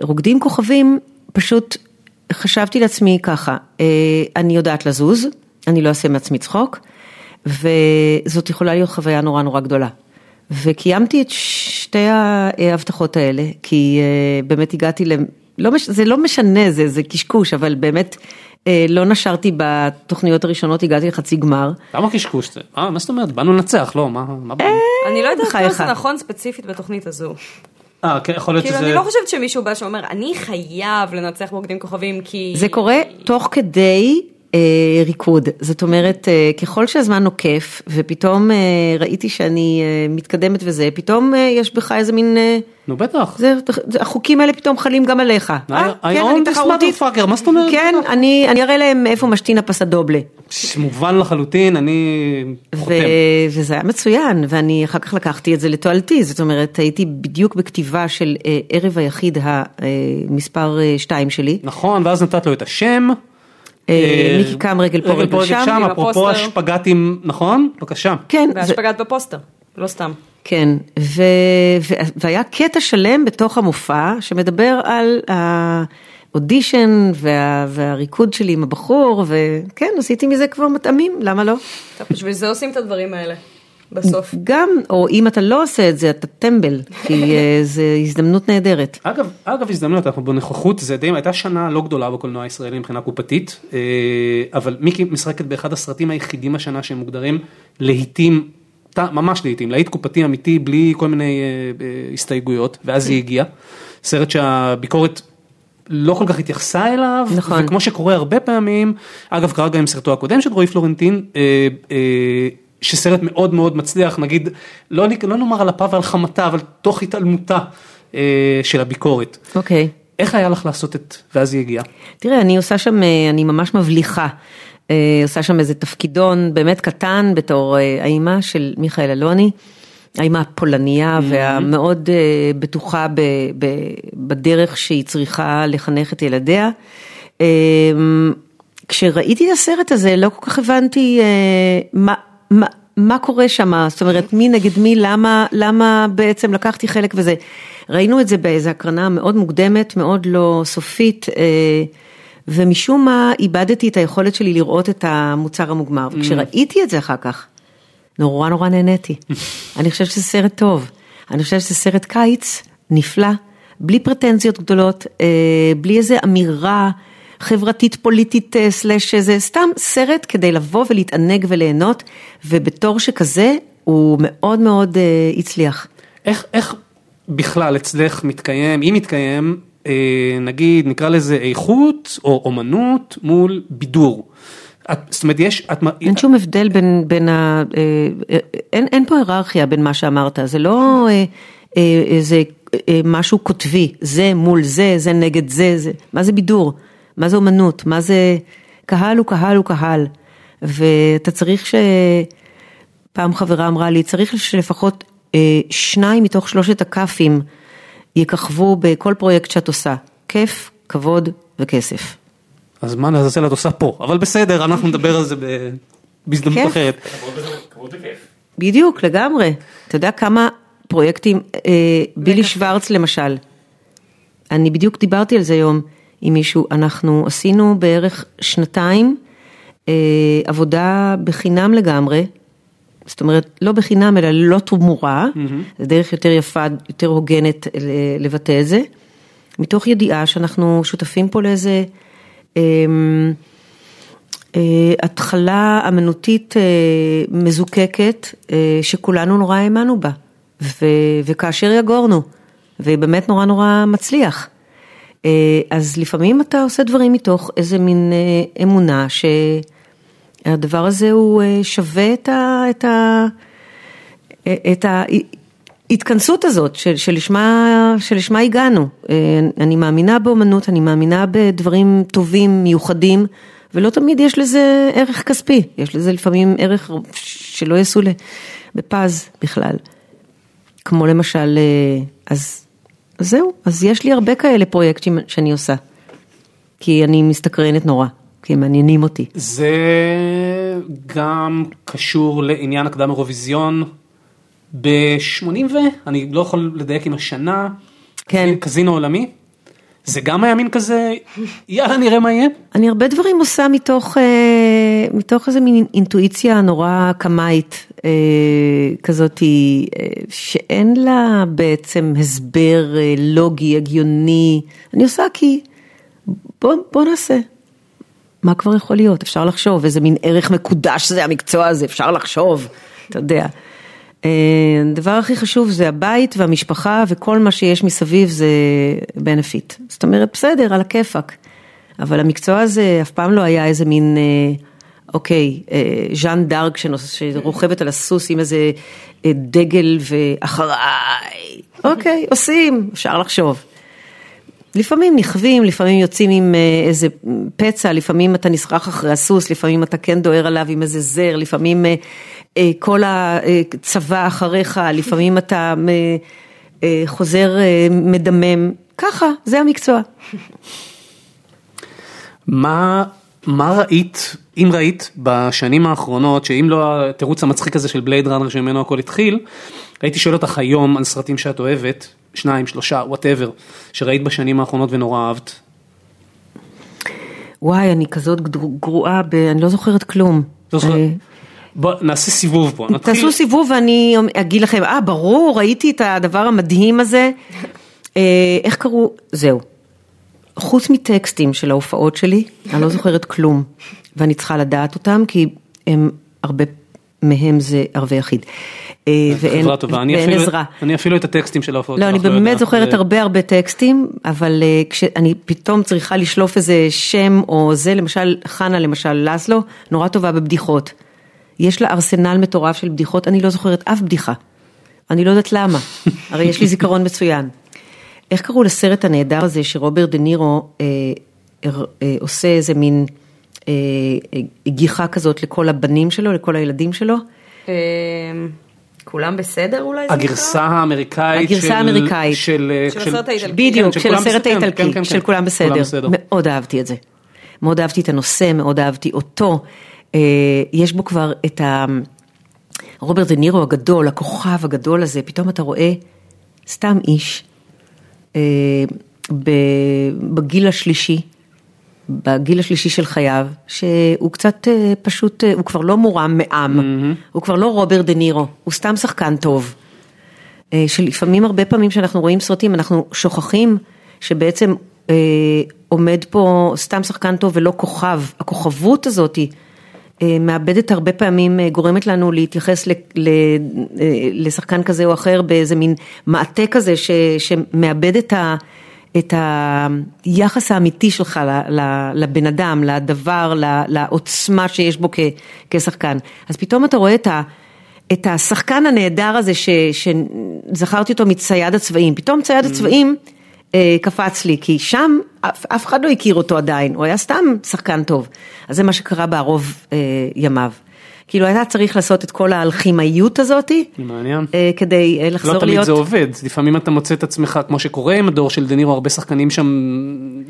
ורוקדים כוכבים פשוט חשבתי לעצמי ככה, אה, אני יודעת לזוז, אני לא אעשה מעצמי צחוק, וזאת יכולה להיות חוויה נורא נורא גדולה. וקיימתי את שתי ההבטחות האלה, כי אה, באמת הגעתי. לא מש... זה לא משנה, זה, זה קשקוש, אבל באמת אה, לא נשרתי בתוכניות הראשונות, הגעתי לחצי גמר. למה קשקוש זה? אה, מה זאת אומרת? באנו לנצח, לא, מה? מה באנו? אני לא יודעת בחייך. זה נכון ספציפית בתוכנית הזו. אה, כן, יכול להיות כאילו, שזה... אני לא חושבת שמישהו בא שאומר, אני חייב לנצח מוקדים כוכבים כי... זה קורה תוך כדי אה, ריקוד, זאת אומרת, אה, ככל שהזמן נוקף, ופתאום אה, ראיתי שאני אה, מתקדמת וזה, פתאום אה, יש בך איזה מין... אה, נו בטח. זה, זה, החוקים האלה פתאום חלים גם עליך. אה, כן, אני תחרותית. motherfucker, מה זאת אומרת? כן, אני אני אראה להם איפה משתין הפסדובלה. מובן לחלוטין, אני חותם. וזה היה מצוין, ואני אחר כך לקחתי את זה לתועלתי, זאת אומרת, הייתי בדיוק בכתיבה של אה, ערב היחיד המספר 2 שלי. נכון, ואז נתת לו את השם. אה, מיקי קם רגל פה רגל שם. אפרופו. השפגטים, נכון? בבקשה. כן, והשפגת בפוסטר, לא סתם. כן, ו, ו, והיה קטע שלם בתוך המופע שמדבר על האודישן וה, והריקוד שלי עם הבחור, וכן, עשיתי מזה כבר מטעמים, למה לא? טוב, בשביל זה עושים את הדברים האלה, בסוף. גם, או אם אתה לא עושה את זה, אתה טמבל, כי אה, זו הזדמנות נהדרת. אגב, אגב הזדמנות, אנחנו בנוכחות, זה די, הייתה שנה לא גדולה בקולנוע הישראלי מבחינה קופתית, אה, אבל מיקי משחקת באחד הסרטים היחידים השנה שהם מוגדרים להיטים, ממש להיטים, להיט קופתי אמיתי בלי כל מיני אה, הסתייגויות, ואז היא הגיעה. סרט שהביקורת לא כל כך התייחסה אליו, נכון. וכמו שקורה הרבה פעמים, אגב קרה גם עם סרטו הקודם של רועי פלורנטין, אה, אה, שסרט מאוד מאוד מצליח, נגיד, לא, לא נאמר על אפה ועל חמתה, אבל תוך התעלמותה אה, של הביקורת. אוקיי. איך היה לך לעשות את, ואז היא הגיעה? תראה, אני עושה שם, אה, אני ממש מבליחה. אה, עושה שם איזה תפקידון באמת קטן בתור אה, האימא של מיכאל אלוני, האימא הפולניה והמאוד אה, בטוחה ב, ב, בדרך שהיא צריכה לחנך את ילדיה. אה, כשראיתי את הסרט הזה לא כל כך הבנתי אה, מה, מה, מה קורה שם, זאת אומרת מי נגד מי, למה, למה בעצם לקחתי חלק וזה. ראינו את זה באיזו הקרנה מאוד מוקדמת, מאוד לא סופית, אה, ומשום מה איבדתי את היכולת שלי לראות את המוצר המוגמר, וכשראיתי את זה אחר כך, נורא נורא נהניתי. אני חושבת שזה סרט טוב, אני חושבת שזה סרט קיץ נפלא, בלי פרטנזיות גדולות, אה, בלי איזה אמירה חברתית פוליטית אה, סלאש איזה, סתם סרט כדי לבוא ולהתענג וליהנות, ובתור שכזה הוא מאוד מאוד אה, הצליח. איך, איך בכלל אצלך מתקיים, אם מתקיים, אה, נגיד, נקרא לזה איכות או אומנות מול בידור. את, זאת אומרת, יש, את, אין שום הבדל בין, בין ה... אה, אה, אין, אין פה היררכיה בין מה שאמרת, זה לא אה, אה, איזה אה, משהו קוטבי, זה מול זה, זה נגד זה, זה, מה זה בידור? מה זה אומנות? מה זה... קהל הוא קהל הוא קהל, ואתה צריך ש... פעם חברה אמרה לי, צריך שלפחות אה, שניים מתוך שלושת הכ"פים יככבו בכל פרויקט שאת עושה, כיף, כבוד וכסף. אז מה לעזאזל את עושה פה, אבל בסדר, אנחנו נדבר על זה ב- בהזדמנות. אחרת. בדיוק, לגמרי. אתה יודע כמה פרויקטים, אה, בילי שוורץ למשל, אני בדיוק דיברתי על זה היום עם מישהו, אנחנו עשינו בערך שנתיים אה, עבודה בחינם לגמרי, זאת אומרת, לא בחינם אלא ללא תמורה, זו דרך יותר יפה, יותר הוגנת ל- לבטא את זה, מתוך ידיעה שאנחנו שותפים פה לאיזה... אה, אה, התחלה אמנותית אה, מזוקקת אה, שכולנו נורא האמנו בה, ו, וכאשר יגורנו, ובאמת נורא נורא מצליח. אה, אז לפעמים אתה עושה דברים מתוך איזה מין אה, אמונה שהדבר הזה הוא אה, שווה את ה... את ה את ההתכנסות הזאת של, שלשמה, שלשמה הגענו. אני מאמינה באמנות, אני מאמינה בדברים טובים, מיוחדים, ולא תמיד יש לזה ערך כספי, יש לזה לפעמים ערך שלא ל- בפז בכלל. כמו למשל, אז, אז זהו, אז יש לי הרבה כאלה פרויקטים שאני עושה, כי אני מסתקרנת נורא, כי הם מעניינים אותי. זה גם קשור לעניין הקדם אירוויזיון ב-80 ו... אני לא יכול לדייק עם השנה. כן. קזינו עולמי. זה גם היה מין כזה, יאללה נראה מה יהיה? אני הרבה דברים עושה מתוך, אה, מתוך איזה מין אינטואיציה נורא קמאית אה, כזאת, אה, שאין לה בעצם הסבר לוגי, הגיוני. אני עושה כי בוא, בוא נעשה. מה כבר יכול להיות? אפשר לחשוב, איזה מין ערך מקודש זה המקצוע הזה, אפשר לחשוב, אתה יודע. אה, הדבר הכי חשוב זה הבית והמשפחה וכל מה שיש מסביב זה בנפיט. זאת אומרת, בסדר, על הכיפאק. אבל המקצוע הזה אף פעם לא היה איזה מין, אה, אוקיי, אה, ז'אן דארק שרוכבת על הסוס עם איזה דגל ואחריי. אוקיי, עושים, אפשר לחשוב. לפעמים נכווים, לפעמים יוצאים עם איזה פצע, לפעמים אתה נסחח אחרי הסוס, לפעמים אתה כן דוהר עליו עם איזה זר, לפעמים כל הצבא אחריך, לפעמים אתה אה, אה, חוזר אה, מדמם, ככה, זה המקצוע. מה, מה ראית, אם ראית בשנים האחרונות, שאם לא התירוץ המצחיק הזה של בלייד ראנר שממנו הכל התחיל, הייתי שואל אותך היום על סרטים שאת אוהבת, שניים, שלושה, whatever, שראית בשנים האחרונות ונורא אהבת. וואי, אני כזאת גרועה, ב... אני לא זוכרת כלום. לא זוכר- אה, בוא נעשה סיבוב פה, נתחיל. תעשו סיבוב ואני אגיד לכם, אה, ברור, ראיתי את הדבר המדהים הזה. אה, איך קראו? זהו. חוץ מטקסטים של ההופעות שלי, אני לא זוכרת כלום, ואני צריכה לדעת אותם, כי הם הרבה מהם זה ערבי יחיד. אה, ואין, חברה טובה, אני ואין אפילו, עזרה. אני אפילו את הטקסטים של ההופעות לא, אני יודע. באמת זוכרת זה- הרבה הרבה טקסטים, אבל אה, כשאני פתאום צריכה לשלוף איזה שם או זה, למשל חנה, למשל לסלו, נורא טובה בבדיחות. יש לה ארסנל מטורף של בדיחות, אני לא זוכרת אף בדיחה. אני לא יודעת למה, הרי יש לי זיכרון מצוין. איך קראו לסרט הנהדר הזה שרוברט דה נירו אה, אה, אה, עושה איזה מין אה, אה, גיחה כזאת לכל הבנים שלו, לכל הילדים שלו? אה, כולם בסדר אולי זה הגרסה האמריקאית הגרסה של- האמריקאית. של, אה, של הסרט האיטלקי. בדיוק, כן, של כולם הסרט בסדר, כן, האיטלקי, כן, של כן, כולם בסדר. מאוד אהבתי את זה. מאוד אהבתי את הנושא, מאוד אהבתי אותו. אה, יש בו כבר את ה... רוברט דה נירו הגדול, הכוכב הגדול הזה, פתאום אתה רואה סתם איש אה, בגיל השלישי, בגיל השלישי של חייו, שהוא קצת אה, פשוט, הוא כבר לא מורם מעם, הוא כבר לא רוברט דה נירו, הוא סתם שחקן טוב. שלפעמים, הרבה פעמים שאנחנו רואים סרטים, אנחנו שוכחים שבעצם אה, עומד פה סתם שחקן טוב ולא כוכב. הכוכבות הזאתי אה, מאבדת הרבה פעמים, אה, גורמת לנו להתייחס ל, ל, אה, לשחקן כזה או אחר באיזה מין מעטה כזה ש, שמאבד את ה... את היחס האמיתי שלך ל- ל- לבן אדם, לדבר, ל- לעוצמה שיש בו כ- כשחקן. אז פתאום אתה רואה את ה... את השחקן הנהדר הזה ש, שזכרתי אותו מצייד הצבעים, פתאום צייד הצבעים אה, קפץ לי, כי שם אף, אף אחד לא הכיר אותו עדיין, הוא היה סתם שחקן טוב. אז זה מה שקרה בערוב אה, ימיו. כאילו היה צריך לעשות את כל האלכימאיות הזאתי, מעניין. אה, כדי אה, לחזור לא תמיד להיות... זה עובד, לפעמים אתה מוצא את עצמך, כמו שקורה עם הדור של דנירו, הרבה שחקנים שם,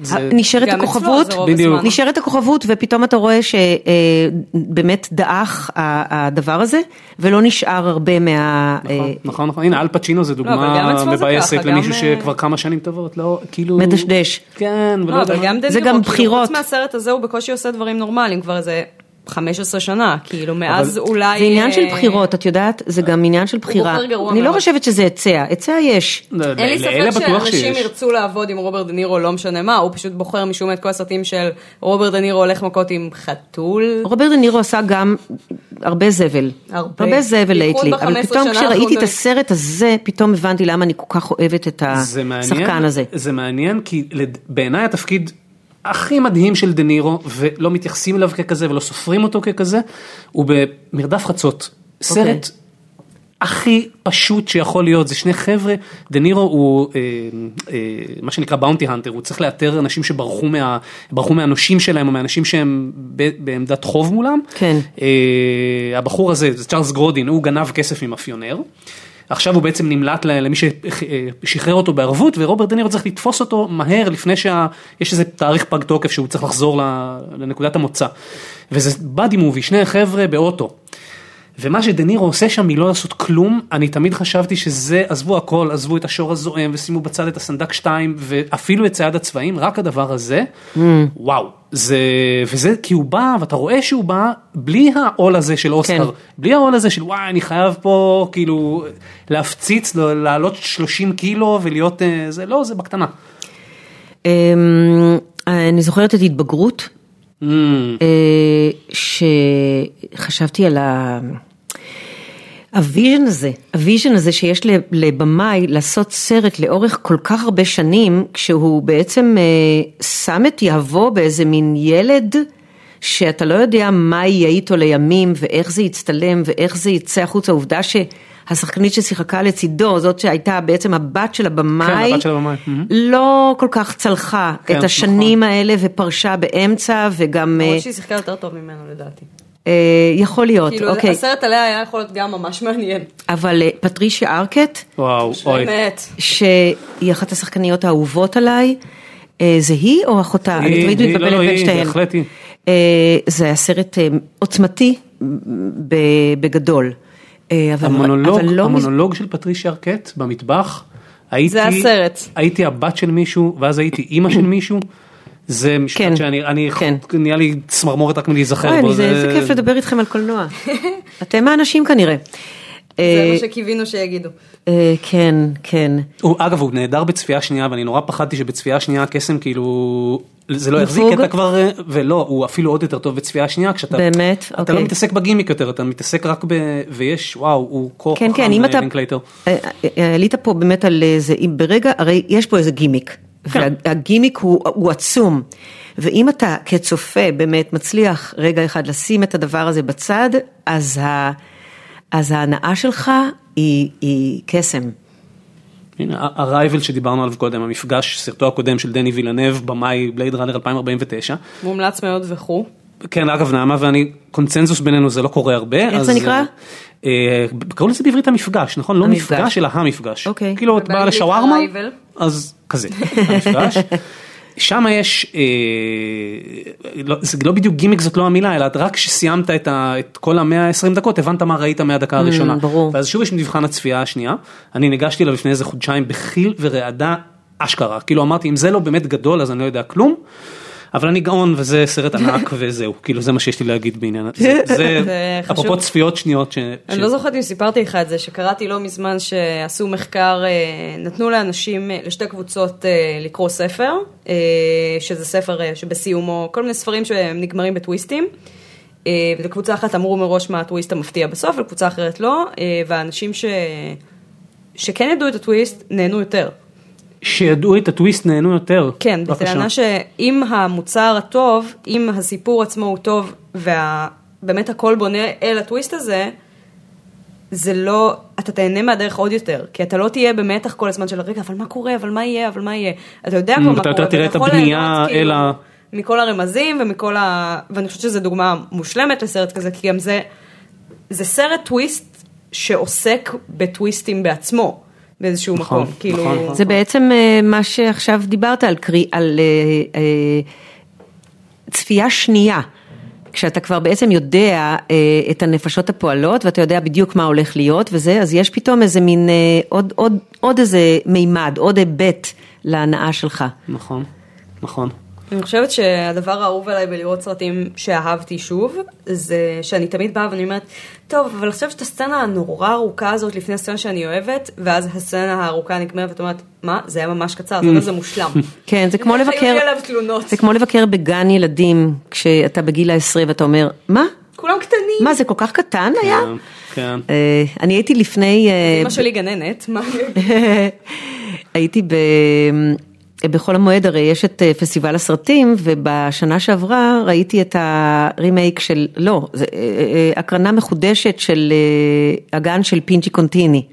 זה... נשארת גם אצלו הכוכבות, בדיוק. נשארת הכוכבות ופתאום אתה רואה שבאמת דעך ה- הדבר הזה ולא נשאר הרבה מה... נכון, אה, נכון, נכון, הנה אל פצ'ינו זה אבל גם דוגמה מבאסת למישהו גם, שכבר כמה שנים טובות, לא, כאילו... מדשדש. כן, ולא לא, יודע זה גם כאילו, בחירות. חוץ מהסרט הזה הוא בקושי עושה דברים נורמליים כבר איזה 15 שנה, כאילו מאז אולי... זה עניין של אה, בחירות, את יודעת? זה גם עניין של בחירה. אני לא. חושבת שזה היצע, היצע יש. לא, אין לי ספק שאנשים שיש. ירצו לעבוד עם רוברט דה נירו, לא משנה מה, הוא פשוט בוחר משום מה את כל הסרטים של רוברט דה נירו הולך מכות עם חתול. רוברט דה נירו עשה גם הרבה זבל. הרבה. הרבה זבל lately. אבל 15 פתאום כשראיתי את. הסרט הזה, פתאום הבנתי למה אני כל כך אוהבת את השחקן הזה. זה מעניין כי בעיניי התפקיד הכי מדהים של דה נירו ולא מתייחסים אליו ככזה ולא סופרים אותו ככזה הוא במרדף חצות. אוקיי. סרט הכי פשוט שיכול להיות זה שני חבר'ה דה נירו הוא אה, אה, מה שנקרא bounty hunter הוא צריך לאתר אנשים שברחו מה, ברחו מהנושים שלהם או מאנשים שהם ב, בעמדת חוב מולם. כן. אה, הבחור הזה זה צ'ארלס גרודין הוא גנב כסף ממאפיונר. עכשיו הוא בעצם נמלט למי ששחרר אותו בערבות ורוברט דנירו צריך לתפוס אותו מהר לפני שיש איזה תאריך פג תוקף שהוא צריך לחזור לנקודת המוצא. וזה באדי מובי, שני חבר'ה באוטו. ומה שדה נירו עושה שם מלא לעשות כלום, אני תמיד חשבתי שזה, עזבו הכל, עזבו את השור הזועם ושימו בצד את הסנדק 2 ואפילו את צעד הצבעים, רק הדבר הזה, וואו, זה, וזה כי הוא בא ואתה רואה שהוא בא בלי העול הזה של אוסקר, כן. בלי העול הזה של וואי אני חייב פה כאילו להפציץ, לעלות 30 קילו ולהיות, אה, זה לא, זה בקטנה. אמ, אני זוכרת את התבגרות, Mm, אה, שחשבתי על ה... ה vision הזה, ה vision הזה שיש ל- לבמאי לעשות סרט לאורך כל כך הרבה שנים, כשהוא בעצם אה, שם את יהבו באיזה מין ילד, שאתה לא יודע מה יהיה איתו לימים, ואיך זה יצטלם, ואיך זה יצא החוצה, העובדה שהשחקנית ששיחקה לצידו, זאת שהייתה בעצם הבת של הבמאי, כן, הבת של הבמאי, מהמם. לא כל כך צלחה כן, את השנים האלה ופרשה באמצע, וגם, אה, למרות שהיא שיחקה יותר טוב ממנו לדעתי. אה, יכול להיות, כאילו, אוקיי, הסרט עליה היה יכול להיות גם ממש מעניין. אבל אה, פטרישיה ארקט, וואו, אוי. באמת. שהיא אחת השחקניות האהובות עליי, אה, זה היא או אחותה? אני תמיד מתבלבלת לא, לא, בין היא, שתיהן. בהחלט היא. אה, זה היה סרט אה, עוצמתי בגדול. אבל- המונולוג, אבל לא מז- המונולוג של פטרישיה ארקט במטבח, הייתי, זה הסרט. הייתי הבת של מישהו ואז הייתי אימא של מישהו, זה משפט כן, שאני, אני, כן. נהיה לי צמרמורת רק מלהיזכר אוי, בו, אני- זה איזה כיף לדבר איתכם על קולנוע. אתם האנשים כנראה. זה אה, מה שקיווינו שיגידו. אה, כן, כן. הוא, אגב הוא נהדר בצפייה שנייה ואני נורא פחדתי שבצפייה שנייה הקסם כאילו זה לא יחזיק? כי אתה כבר אה, ולא הוא אפילו עוד יותר טוב בצפייה שנייה כשאתה באמת? אתה אוקיי. לא מתעסק בגימיק יותר אתה מתעסק רק ב... ויש וואו הוא כה כן, כן, חכם, אם אה, אתה. אה, אה, עלית פה באמת על איזה, אם ברגע, הרי יש פה איזה גימיק, כן. והגימיק הוא, הוא עצום, ואם אתה כצופה באמת מצליח רגע אחד לשים את הדבר הזה בצד, אז, ה, אז ההנאה שלך היא, היא קסם. הנה, הרייבל שדיברנו עליו קודם, המפגש, סרטו הקודם של דני וילנב, במאי בלייד ראנר 2049. מומלץ מאוד וכו'. כן, אגב נעמה ואני, קונצנזוס בינינו זה לא קורה הרבה. איך אז, זה נקרא? אה, אה, קראו לזה בעברית המפגש, נכון? לא המפגש. מפגש, אלא המפגש. אוקיי. כאילו את באה לשווארמה. אז כזה, המפגש. שם יש, אה, לא, זה לא בדיוק גימיק זאת לא המילה, אלא רק כשסיימת את, ה, את כל המאה ה-20 דקות, הבנת מה ראית מהדקה הראשונה. ברור. ואז שוב יש מבחן הצפייה השנייה, אני ניגשתי אליו לפני איזה חודשיים בחיל ורעדה אשכרה, כאילו אמרתי אם זה לא באמת גדול אז אני לא יודע כלום, אבל אני גאון וזה סרט ענק וזהו, כאילו זה מה שיש לי להגיד בעניין, זה, זה זה. אפרופו צפיות שניות, ש, אני לא זוכרת אם סיפרתי לך את זה, שקראתי לא מזמן שעשו מחקר, אה, נתנו לאנשים, אה, לשתי קבוצות אה, לקרוא ספר, שזה ספר שבסיומו, כל מיני ספרים שהם נגמרים בטוויסטים. ולקבוצה אחת אמרו מראש מה הטוויסט המפתיע בסוף, ולקבוצה אחרת לא, והאנשים ש... שכן ידעו את הטוויסט נהנו יותר. שידעו את הטוויסט נהנו יותר, כן, בבקשה. בטענה שאם המוצר הטוב, אם הסיפור עצמו הוא טוב, ובאמת הכל בונה אל הטוויסט הזה, זה לא, אתה תהנה מהדרך עוד יותר, כי אתה לא תהיה במתח כל הזמן של רגע, אבל מה קורה, אבל מה יהיה, אבל מה יהיה. אתה יודע כבר Mm, מה אתה קורה, יותר תראה את הבנייה ליהנות, כאילו, אל ה- מכל הרמזים ומכל ה... ואני חושבת שזו דוגמה מושלמת לסרט כזה, כי גם זה, זה סרט טוויסט שעוסק בטוויסטים בעצמו, באיזשהו נכון, מקום. כאילו, נכון, נכון. זה בעצם אה, מה שעכשיו דיברת על, קרי, על אה, אה, צפייה שנייה. כשאתה כבר בעצם יודע אה, את הנפשות הפועלות ואתה יודע בדיוק מה הולך להיות וזה, אז יש פתאום איזה מין אה, עוד, עוד, עוד איזה מימד, עוד היבט להנאה שלך. נכון, נכון. אני חושבת שהדבר האהוב עליי בלראות סרטים שאהבתי שוב, זה שאני תמיד באה ואני אומרת, טוב, אבל עכשיו את הסצנה הנורא ארוכה הזאת לפני הסצנה שאני אוהבת, ואז הסצנה הארוכה נגמרת ואת אומרת, מה, זה היה ממש קצר, זה לא זה מושלם. כן, זה כמו היו לי לבקר, עליו תלונות. זה כמו לבקר בגן ילדים כשאתה בגיל העשרה ואתה אומר, מה? כולם קטנים. מה זה כל כך קטן היה? כן, כן. אה, אני הייתי לפני, אה, אמא שלי גננת, מה? הייתי ב... בחול המועד הרי יש את אה, פסטיבל הסרטים ובשנה שעברה ראיתי את הרימייק של, לא, זה, אה, אה, הקרנה מחודשת של הגן של פינצ'י קונטיני.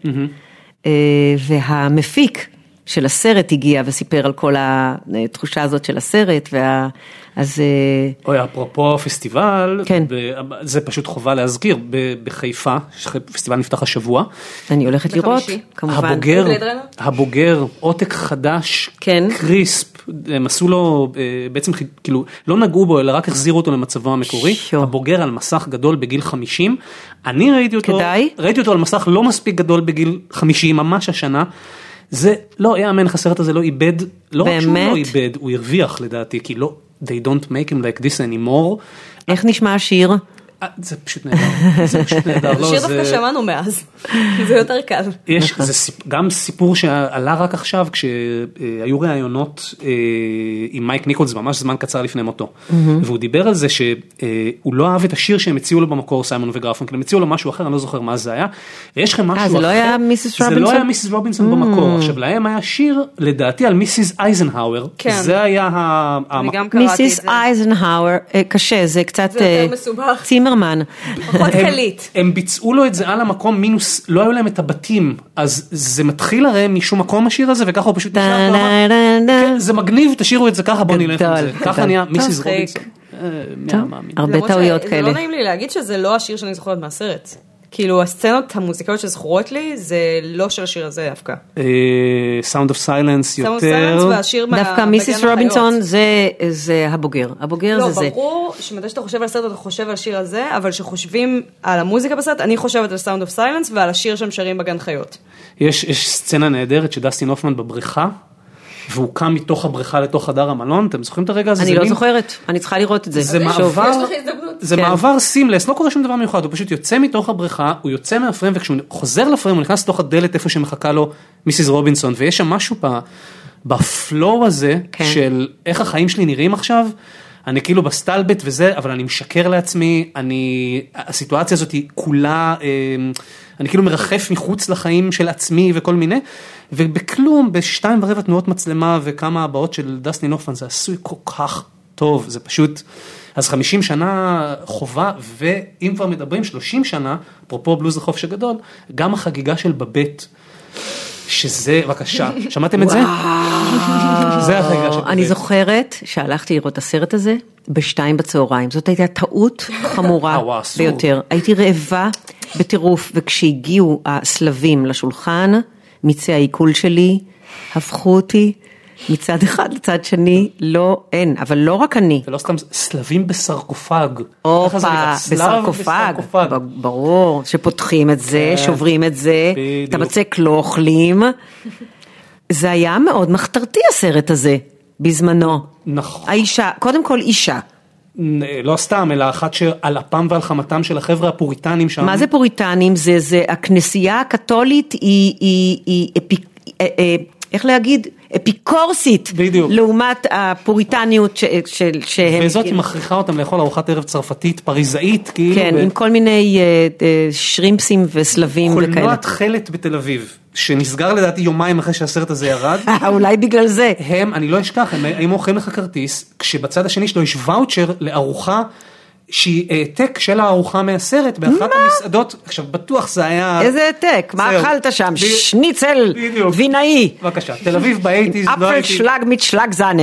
אה, והמפיק של הסרט הגיע וסיפר על כל התחושה הזאת של הסרט, וה... אז... אה, אוי, אפרופו פסטיבל, כן. ב- זה פשוט חובה להזכיר, ב- בחיפה, פסטיבל נפתח השבוע, אני הולכת לראות, בחמישי. כמובן. הבוגר? הבוגר, עותק חדש, כן. קריספ, הם עשו לו, אה, בעצם כאילו, לא נגעו בו, אלא רק החזירו אותו למצבו המקורי, שו. הבוגר על מסך גדול בגיל 50, אני ראיתי אותו, כדאי. ראיתי אותו על מסך לא מספיק גדול בגיל 50, ממש השנה. זה לא יאמן איך הסרט הזה לא איבד, לא רק שהוא לא? איבד, הוא הרוויח לדעתי, כי לא, they don't make him like this anymore, איך נשמע השיר? אה, זה פשוט נהדר, זה פשוט נהדר, לא, שיר דווקא שמענו מאז, זה יותר קל. יש, זה סיפ, גם סיפור שעלה רק עכשיו כשהיו ראיונות אה, עם מייק ניקולס ממש זמן קצר לפני מותו. והוא דיבר על זה שהוא לא אהב את השיר שהם הציעו לו במקור סיימון וגרפונקל, הם הציעו לו משהו אחר, אני לא זוכר מה זה היה. ויש לכם משהו אחר. זה לא היה מיסיס זה לא רובינסון? היה מיסיס רובינסון במקור. עכשיו להם היה שיר לדעתי על מיסיס אייזנהאואר. כן. זה היה ה... אני המ- גם קראתי את מיסיס. אייזנהאואר, אה, קשה, זה קצת זה יותר אה, מסובך. צימרמן. פחות הם- קליט. הם ביצעו לו את זה על המקום מינוס, לא היו להם את הבתים, אז זה מתחיל הרי משום מקום השיר הזה וככה הוא פשוט נשאר. ככה. כן, זה מגניב, תשאירו את זה ככה, בוא נלך עם זה. ככה. נהיה מיסיס. רובינסון. אה? הרבה טעויות כאלה. לא נעים לי להגיד שזה לא השיר שאני זוכרת מהסרט. כאילו הסצנות המוזיקליות שזכורות לי זה לא של השיר הזה דווקא. סאונד אוף סיילנס Sound of Silence יותר. והשיר מה- דווקא Mrs. Robinson. זה- זה הבוגר, הבוגר לא, זה זה. ברור שמתי שאתה חושב על סרט אתה חושב על השיר הזה, אבל כשחושבים על המוזיקה בסרט, אני חושבת על Sound of Silence ועל השיר שהם שרים בגן חיות. יש יש סצנה נהדרת שדסטין הופמן בבריכה, והוא קם מתוך הבריכה לתוך חדר המלון, אתם זוכרים את הרגע הזה? אני לא מין- זוכרת, אני צריכה לראות את זה. זה. מעבר, יש לך הזדמנות. זה כן. מעבר סימלס, לא קורה שום דבר מיוחד, הוא פשוט יוצא מתוך הבריכה, הוא יוצא מהפריים וכשהוא חוזר לפריים הוא נכנס לתוך הדלת איפה שמחכה לו מיסיס רובינסון ויש שם משהו בפלואו הזה כן. של איך החיים שלי נראים עכשיו. אני כאילו בסטלבט וזה, אבל אני משקר לעצמי, אני, הסיטואציה הזאת היא כולה, אה, אני כאילו מרחף מחוץ לחיים של עצמי וכל מיני, ובכלום, בשתיים ורבע תנועות מצלמה וכמה הבעות של דסטין הופמן, זה עשוי כל כך טוב, זה פשוט, אז 50 שנה חובה, ואם כבר מדברים 30 שנה, אפרופו בלוז החופש הגדול, גם החגיגה של בבט. שזה, בבקשה, שמעתם את זה? זה החגיגה של אני בבט. זוכרת שהלכתי לראות את הסרט הזה בשתיים בצהריים, זאת הייתה טעות חמורה אה. ביותר. הייתי רעבה בטירוף, וכשהגיעו הסלבים לשולחן, מיצי העיכול שלי הפכו אותי מצד אחד לצד שני, לא, אין, אבל לא רק אני. ולא סתם סלבים בסרקופג. הופה, בסרקופג, ברור, שפותחים את זה, כן, שוברים את זה. את הבצק לא אוכלים. זה היה מאוד מחתרתי הסרט הזה, בזמנו. נכון. האישה, קודם כל אישה. לא סתם, אלא אחת שעל אפם ועל חמתם של החבר'ה הפוריטנים שם. מה זה פוריטנים? זה, זה, הכנסייה הקתולית היא, היא, היא אפיק, אה, אה, איך להגיד? אפיקורסית. בדיוק. לעומת הפוריטניות ש, של, שהם... וזאת היא מכריחה אותם לאכול ארוחת ערב צרפתית פריזאית, כאילו. כן, ב- עם כל מיני אה, אה, שרימפסים וסלבים וכאלה. קולנוע תכלת בתל אביב, שנסגר לדעתי יומיים אחרי שהסרט הזה ירד. אולי בגלל זה. הם, אני לא אשכח, הם היו מוכרים לך כרטיס, כשבצד השני שלו יש ואוצ'ר לארוחה שהיא העתק של הארוחה מהסרט באחת המסעדות, עכשיו בטוח זה היה... איזה העתק, מה. אכלת שם? ב- שניצל בדיוק. וינאי. בבקשה, תל אביב באייטיז, לא אפל הייתי... שלג מיט שלג זנה.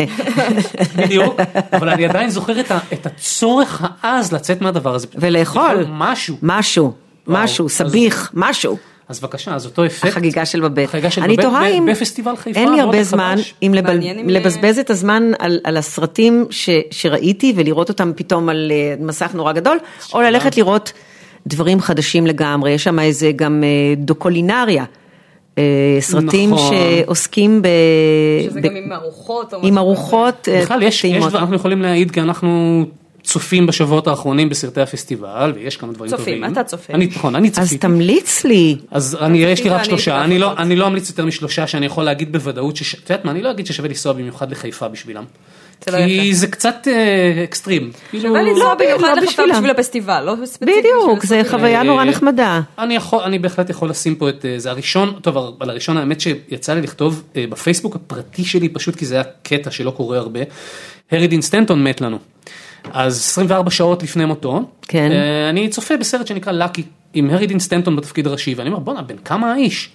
בדיוק, אבל אני עדיין זוכר את, ה, את הצורך העז לצאת מהדבר הזה. ולאכול. משהו. משהו, משהו, אז- סביח, משהו. אז בבקשה, אז אותו אפקט. החגיגה של בבית. החגיגה של אני בבית תוהה אם... בפסטיבל חיפה. אין לי הרבה זמן. אם לבל- לבזבז את הזמן על, על הסרטים ש, שראיתי ולראות אותם פתאום על אה, מסך נורא גדול, או ללכת לראות דברים חדשים לגמרי. יש שם איזה גם אה, דוקולינריה. אה, סרטים נכון. שעוסקים ב... שזה ב- גם עם ארוחות או משהו עם. ארוחות בכלל יש, יש אנחנו יכולים להעיד כי אנחנו צופים בשבועות האחרונים בסרטי הפסטיבל ויש כמה דברים צופים, טובים. אתה צופה. אני, נכון, אני אז צפיתי. תמליץ לי. אז אני, יש לי רק שלושה, אני לא. אני לא אמליץ יותר משלושה שאני יכול להגיד בוודאות, שש- את יודעת מה, אני לא אגיד ששווה לנסוע במיוחד לחיפה בשבילם. לא כי. זה קצת אה, אקסטרים. כאילו, שווה לנסוע לא, במיוחד לא לחיפה. בשביל הפסטיבל, לא ספציפית. בדיוק, זה. חוויה נורא אה, נחמדה. אני יכול, אני בהחלט יכול לשים פה את אה, זה הראשון, טוב, על הראשון האמת שיצא לי לכתוב בפייסבוק הפרטי שלי, פשוט כי זה היה קטע שלא קורה הרבה, הרי דין סטנטון מת לנו. אז 24 שעות לפני מותו, כן. אה, אני צופה בסרט שנקרא לקי, עם הרי דין סטנטון בתפקיד הראשי, ואני אומר בואנה, בן כמה האיש?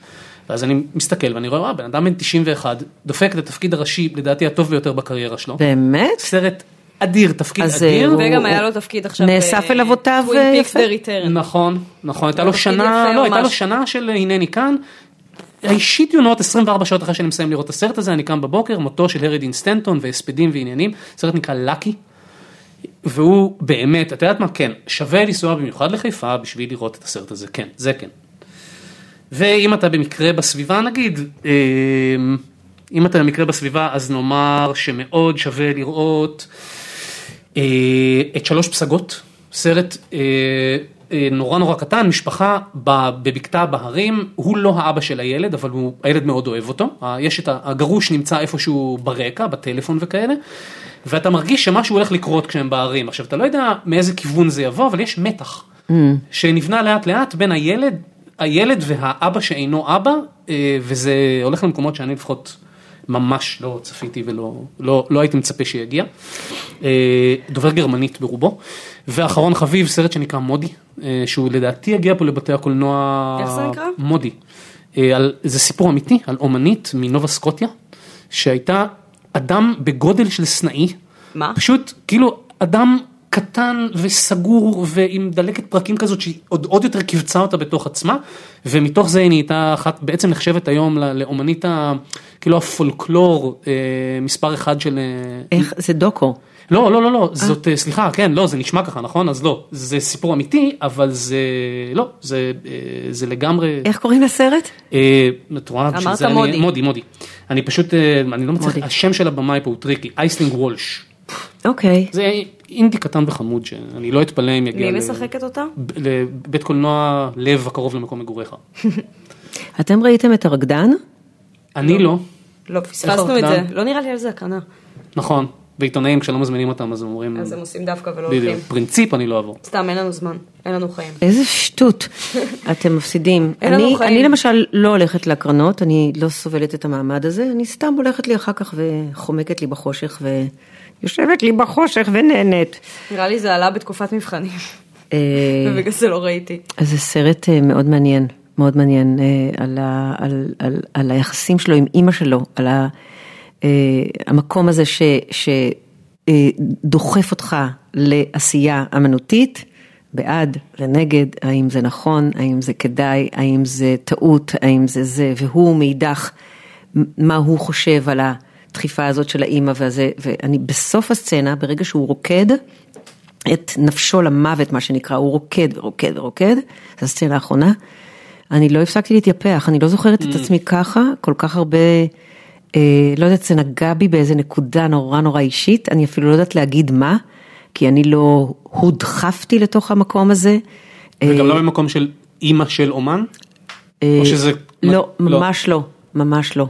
ואז אני מסתכל ואני רואה, בן אדם בן 91, דופק את התפקיד הראשי, לדעתי הטוב ביותר בקריירה שלו. באמת? סרט אדיר, תפקיד אז, אדיר. אה, וגם הוא- היה לו תפקיד עכשיו. נאסף אל אבותיו, אה, יפה. נכון, נכון, הייתה לו שנה, לא, הייתה לו. שנה של הנני כאן. האישית יונות 24 שעות אחרי שאני מסיים לראות את הסרט הזה, אני קם בבוקר, מותו של הארי דין סטנטון והספדים ועניינים, סרט נקרא לקי. והוא באמת, את יודעת מה, כן, שווה לנסוע במיוחד לחיפה בשביל לראות את הסרט הזה, כן, זה כן. ואם אתה במקרה בסביבה נגיד, אה, אם אתה במקרה בסביבה אז נאמר שמאוד שווה לראות אה, את שלוש פסגות, סרט אה, אה, נורא נורא קטן, משפחה בבקתה בהרים, הוא לא האבא של הילד, אבל הוא, הילד מאוד אוהב אותו, יש את הגרוש נמצא איפשהו ברקע, בטלפון וכאלה, ואתה מרגיש שמשהו הולך לקרות כשהם בהרים, עכשיו אתה לא יודע מאיזה כיוון זה יבוא, אבל יש מתח, שנבנה לאט לאט בין הילד, הילד והאבא שאינו אבא, אה, וזה הולך למקומות שאני לפחות ממש לא צפיתי ולא לא, לא הייתי מצפה שיגיע. אה, דובר גרמנית ברובו. ואחרון חביב, סרט שנקרא מודי, אה, שהוא לדעתי יגיע פה לבתי הקולנוע. איך זה נקרא? מודי. על, זה סיפור אמיתי על אומנית מנובה סקוטיה, שהייתה אדם בגודל של סנאי. מה? פשוט כאילו אדם קטן וסגור ועם דלקת פרקים כזאת שהיא עוד, עוד יותר קיבצה אותה בתוך עצמה ומתוך זה היא נהייתה אחת בעצם נחשבת היום לאומנית ה, כאילו הפולקלור אה, מספר אחד של אה, איך, זה דוקו. לא לא לא לא זאת אה, סליחה כן לא זה נשמע ככה נכון אז לא זה סיפור אמיתי אבל זה לא זה אה, זה לגמרי איך קוראים לסרט? אה, את רואה, אמרת מודי. מודי מודי אני פשוט אה, אני לא מצליח. השם של הבמאי פה הוא טריקי אשלינג וולש. אוקיי. זה אינדי קטן וחמוד שאני לא אתפלא אם יגיע מי משחקת אותה? לבית קולנוע לב הקרוב למקום מגוריך. אתם ראיתם את הרקדן? אני לא, לא, פספסנו את? זה. לא נראה לי על זה הקרנה. נכון, ועיתונאים כשלא מזמינים אותם אז הם אומרים, אז הם עושים דווקא ולא בדיוק, הולכים. פרינציפ אני לא אעבור. סתם, אין לנו זמן. אין לנו חיים. איזה שטות, אתם מפסידים. אין לנו אני, חיים. אני למשל לא הולכת להקרנות, אני לא סובלת את המעמד הזה, אני סתם הולכת לי אחר כך וחומקת לי בחושך ויושבת לי בחושך ונהנית. נראה לי זה עלה בתקופת מבחנים. אה, ובגלל זה לא ראיתי. אז זה סרט אה, מאוד מעניין, מאוד מעניין, אה, על, ה, על, על, על היחסים שלו עם אימא שלו, על ה, המקום הזה ש, שדוחף אותך לעשייה אמנותית, בעד ונגד, האם זה נכון, האם זה כדאי, האם זה טעות, האם זה זה, והוא מאידך, מה הוא חושב על הדחיפה הזאת של האימא והזה, ואני בסוף הסצנה, ברגע שהוא רוקד, את נפשו למוות, מה שנקרא, הוא רוקד ורוקד ורוקד, זו הסצנה האחרונה. אני לא הפסקתי להתייפח, אני לא זוכרת את עצמי ככה, כל כך הרבה, אה, לא יודעת, זה נגע בי באיזה נקודה נורא נורא אישית, אני אפילו לא יודעת להגיד מה, כי אני לא הודחפתי לתוך המקום הזה. וגם אה, לא ממקום של אימא של אומן? אה, או שזה... לא, ממש לא, ממש לא.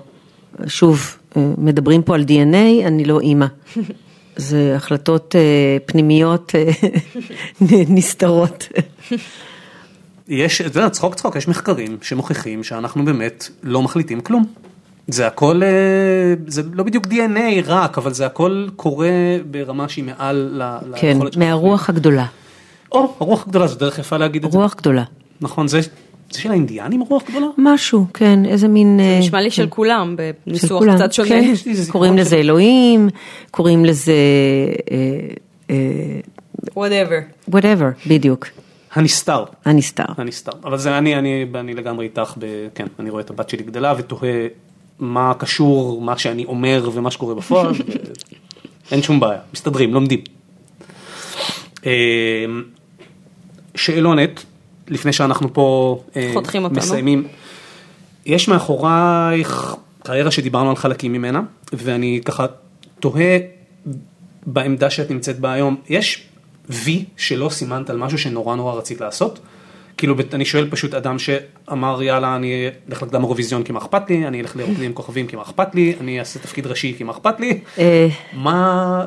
שוב, אה, מדברים פה על DNA, אני לא אימא. זה החלטות אה, פנימיות אה, נסתרות. יש, אתה יודע, צחוק צחוק, יש מחקרים שמוכיחים שאנחנו באמת לא מחליטים כלום. זה הכל, אה, זה לא בדיוק DNA רק, אבל זה הכל קורה ברמה שהיא מעל ל- כן, ליכולת שלנו. מהרוח הגדולה. או, הרוח הגדולה, זו דרך יפה להגיד את זה. רוח גדולה. נכון, זה זה של האינדיאנים הרוח גדולה? משהו, כן, איזה מין... אה, נשמע לי כן, של כולם, של בניסוח כולם, קצת שונה. כן, קוראים לזה של- אלוהים, קוראים לזה... אה, אה, whatever. whatever, בדיוק, הנסתר. הנסתר. הנסתר. אבל זה אני, אני, אני לגמרי איתך, ב, כן, אני רואה את הבת שלי גדלה ותוהה מה קשור, מה שאני אומר ומה שקורה בפועל. אין שום בעיה, מסתדרים, לומדים. אה, שאלונת, לפני שאנחנו פה אה, חותכים אותנו. מסיימים, יש מאחורייך קריירה שדיברנו על חלקים ממנה, ואני ככה תוהה בעמדה שאת נמצאת בה היום, יש וי שלא סימנת על משהו שנורא נורא רצית לעשות? כאילו אני שואל פשוט אדם שאמר יאללה אני אלך לקדם אירוויזיון כי מה אכפת לי, אני אלך לרוקדים עם כוכבים כי מה אכפת לי, אני אעשה תפקיד ראשי כי מה אכפת לי, אה, מה,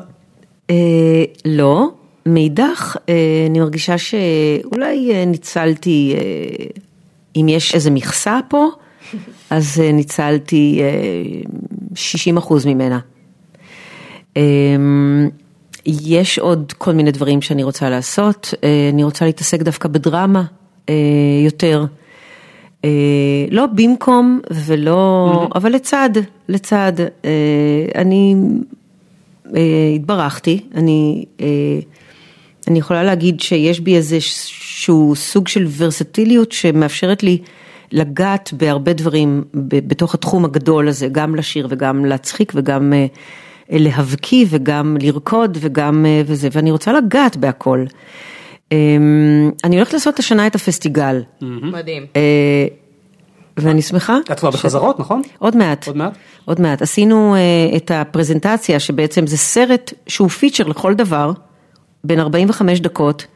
אה, לא, מאידך, אה, אני מרגישה שאולי ניצלתי, אם יש איזה מכסה פה, אז ניצלתי אה, 60 אחוז ממנה. אה, יש עוד כל מיני דברים שאני רוצה לעשות, אני רוצה להתעסק דווקא בדרמה יותר. אה, לא במקום ולא, אבל לצד, לצד. אה, אני אה, התברכתי, אני, אה, אני יכולה להגיד שיש בי איזשהו סוג של ורסטיליות שמאפשרת לי לגעת בהרבה דברים ב- בתוך התחום הגדול הזה, גם לשיר וגם להצחיק וגם אה, להבקיא וגם לרקוד וגם אה, וזה, ואני רוצה לגעת בהכל. אה, אני הולכת לעשות השנה את הפסטיגל, מדהים. אה, ואני שמחה. את כבר בחזרות, נכון? עוד מעט. עוד מעט? עוד מעט. עשינו uh, את הפרזנטציה שבעצם זה סרט שהוא פיצ'ר לכל דבר, בין 45 דקות,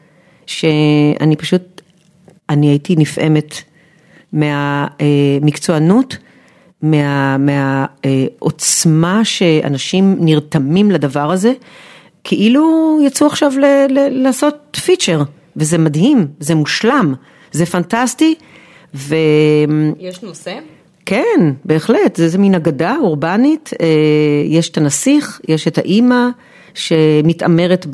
שאני פשוט, אני הייתי נפעמת מהמקצוענות, מה, מהעוצמה שאנשים נרתמים לדבר הזה, כאילו יצאו עכשיו ל, ל, לעשות פיצ'ר, וזה מדהים, זה מושלם, זה פנטסטי, ו... יש נושא? כן, בהחלט, זה, זה מין אגדה אורבנית, אה, יש את הנסיך, יש את האימא שמתעמרת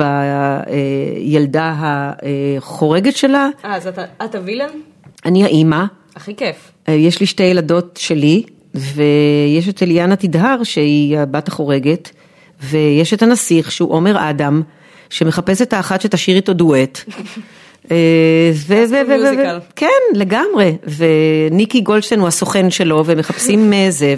בילדה החורגת שלה, אה, אז אתה- את הווילן? אני האימא, הכי כיף. אה, יש לי שתי ילדות שלי, ויש את אליאנה תדהר שהיא הבת החורגת, ויש את הנסיך שהוא עומר אדם, שמחפש את האחת שתשאיר איתו דואט. אה, ו- ו- ו-. כן, לגמרי, וניקי גולדשטיין הוא הסוכן שלו, ומחפשים אה, זה,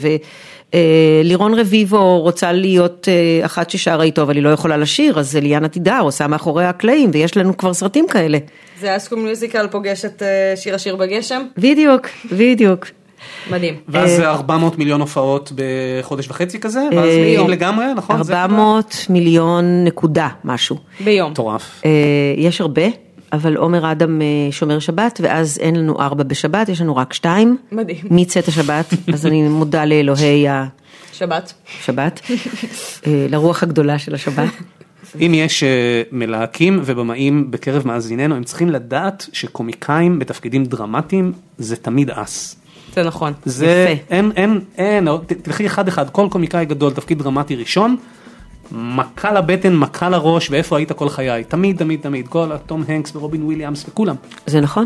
ולירון רביבו רוצה להיות אה, אחת ששרה איתו, אבל היא לא יכולה לשיר, אז אליאנה תדהר עושה מאחורי הקלעים, ויש לנו כבר סרטים כאלה. זה אסקום מיוזיקל פוגש את אה, שיר השיר בגשם? בדיוק, בדיוק. מדהים. ואז זה 400 מיליון הופעות בחודש וחצי כזה, ואז אה, מגיעים לגמרי, נכון? זה 400 מיליון נקודה משהו. ביום. מטורף. אה, יש הרבה, אבל עומר אדם אה, שומר שבת, ואז אין לנו ארבע בשבת, יש לנו רק שתיים. מדהים. מצאת השבת, אז אני מודה לאלוהי שבת. השבת, אה, לרוח הגדולה של השבת. אם יש אה, מלהקים ובמאים בקרב מאזיננו, הם צריכים לדעת שקומיקאים בתפקידים דרמטיים זה תמיד אס. זה נכון. זה, יפה. אין, אין, אין, תלכי אחד אחד, כל קומיקאי גדול, תפקיד דרמטי ראשון, מכה לבטן, מכה לראש, ואיפה היית כל חיי, תמיד, תמיד, תמיד, כל הטום הנקס ורובין וויליאמס וכולם. זה נכון?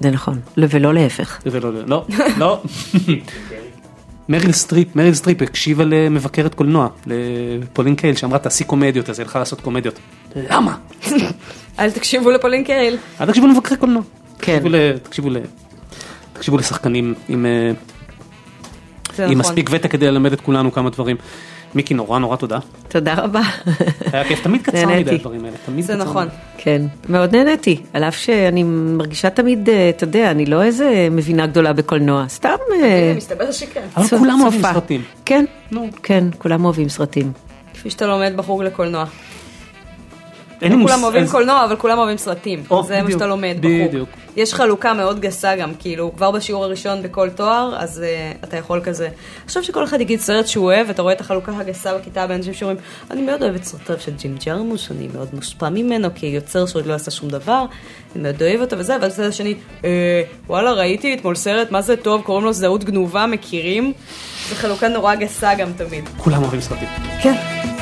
זה נכון, לא- ולא להפך. ולא, לא, לא. מריל סטריפ, מריל סטריפ הקשיבה למבקרת קולנוע, לפולין קייל, שאמרה תעשי קומדיות, אז היא הלכה לעשות קומדיות. למה? אל תקשיבו לפולין קייל. אל תקשיבו למבקרי קולנוע. כן. תקשיבו ל- תקשיבו לשחקנים עם, אה, זה עם נכון. מספיק ותק כדי ללמד את כולנו כמה דברים. מיקי, נורא נורא תודה. תודה רבה. היה כיף, תמיד קצר. מדי הדברים האלה. תמיד זה קצר נכון. מדי. כן, מאוד נהניתי, על אף שאני מרגישה תמיד, אה, אתה יודע, אני לא איזה מבינה גדולה בקולנוע, סתם... אה, מסתבר שכן. אבל כולם אוהבים. סרטים. כן. כן, כולם אוהבים סרטים. כפי שאתה לומד בחוג לקולנוע. אין לא כולם אוהבים קולנוע, אבל כולם אוהבים סרטים. זה מה שאתה לומד. בדיוק. יש חלוקה מאוד גסה גם, כאילו, כבר בשיעור הראשון בכל תואר, אז uh, אתה יכול כזה... עכשיו שכל אחד יגיד סרט שהוא אוהב, אתה רואה את החלוקה הגסה בכיתה באנשים שאומרים, אני מאוד אוהב את סרטיו של ג'ים ג'רמוש, אני מאוד מושפע ממנו, כי יוצר שעוד לא עשה שום דבר, אני מאוד אוהב אותו וזה, ואז הצד השני, אה, וואלה, ראיתי אתמול סרט, מה זה טוב, קוראים לו זהות גנובה, מכירים? זו חלוקה נורא גסה גם תמיד. כולם אוהבים סרטים. כן.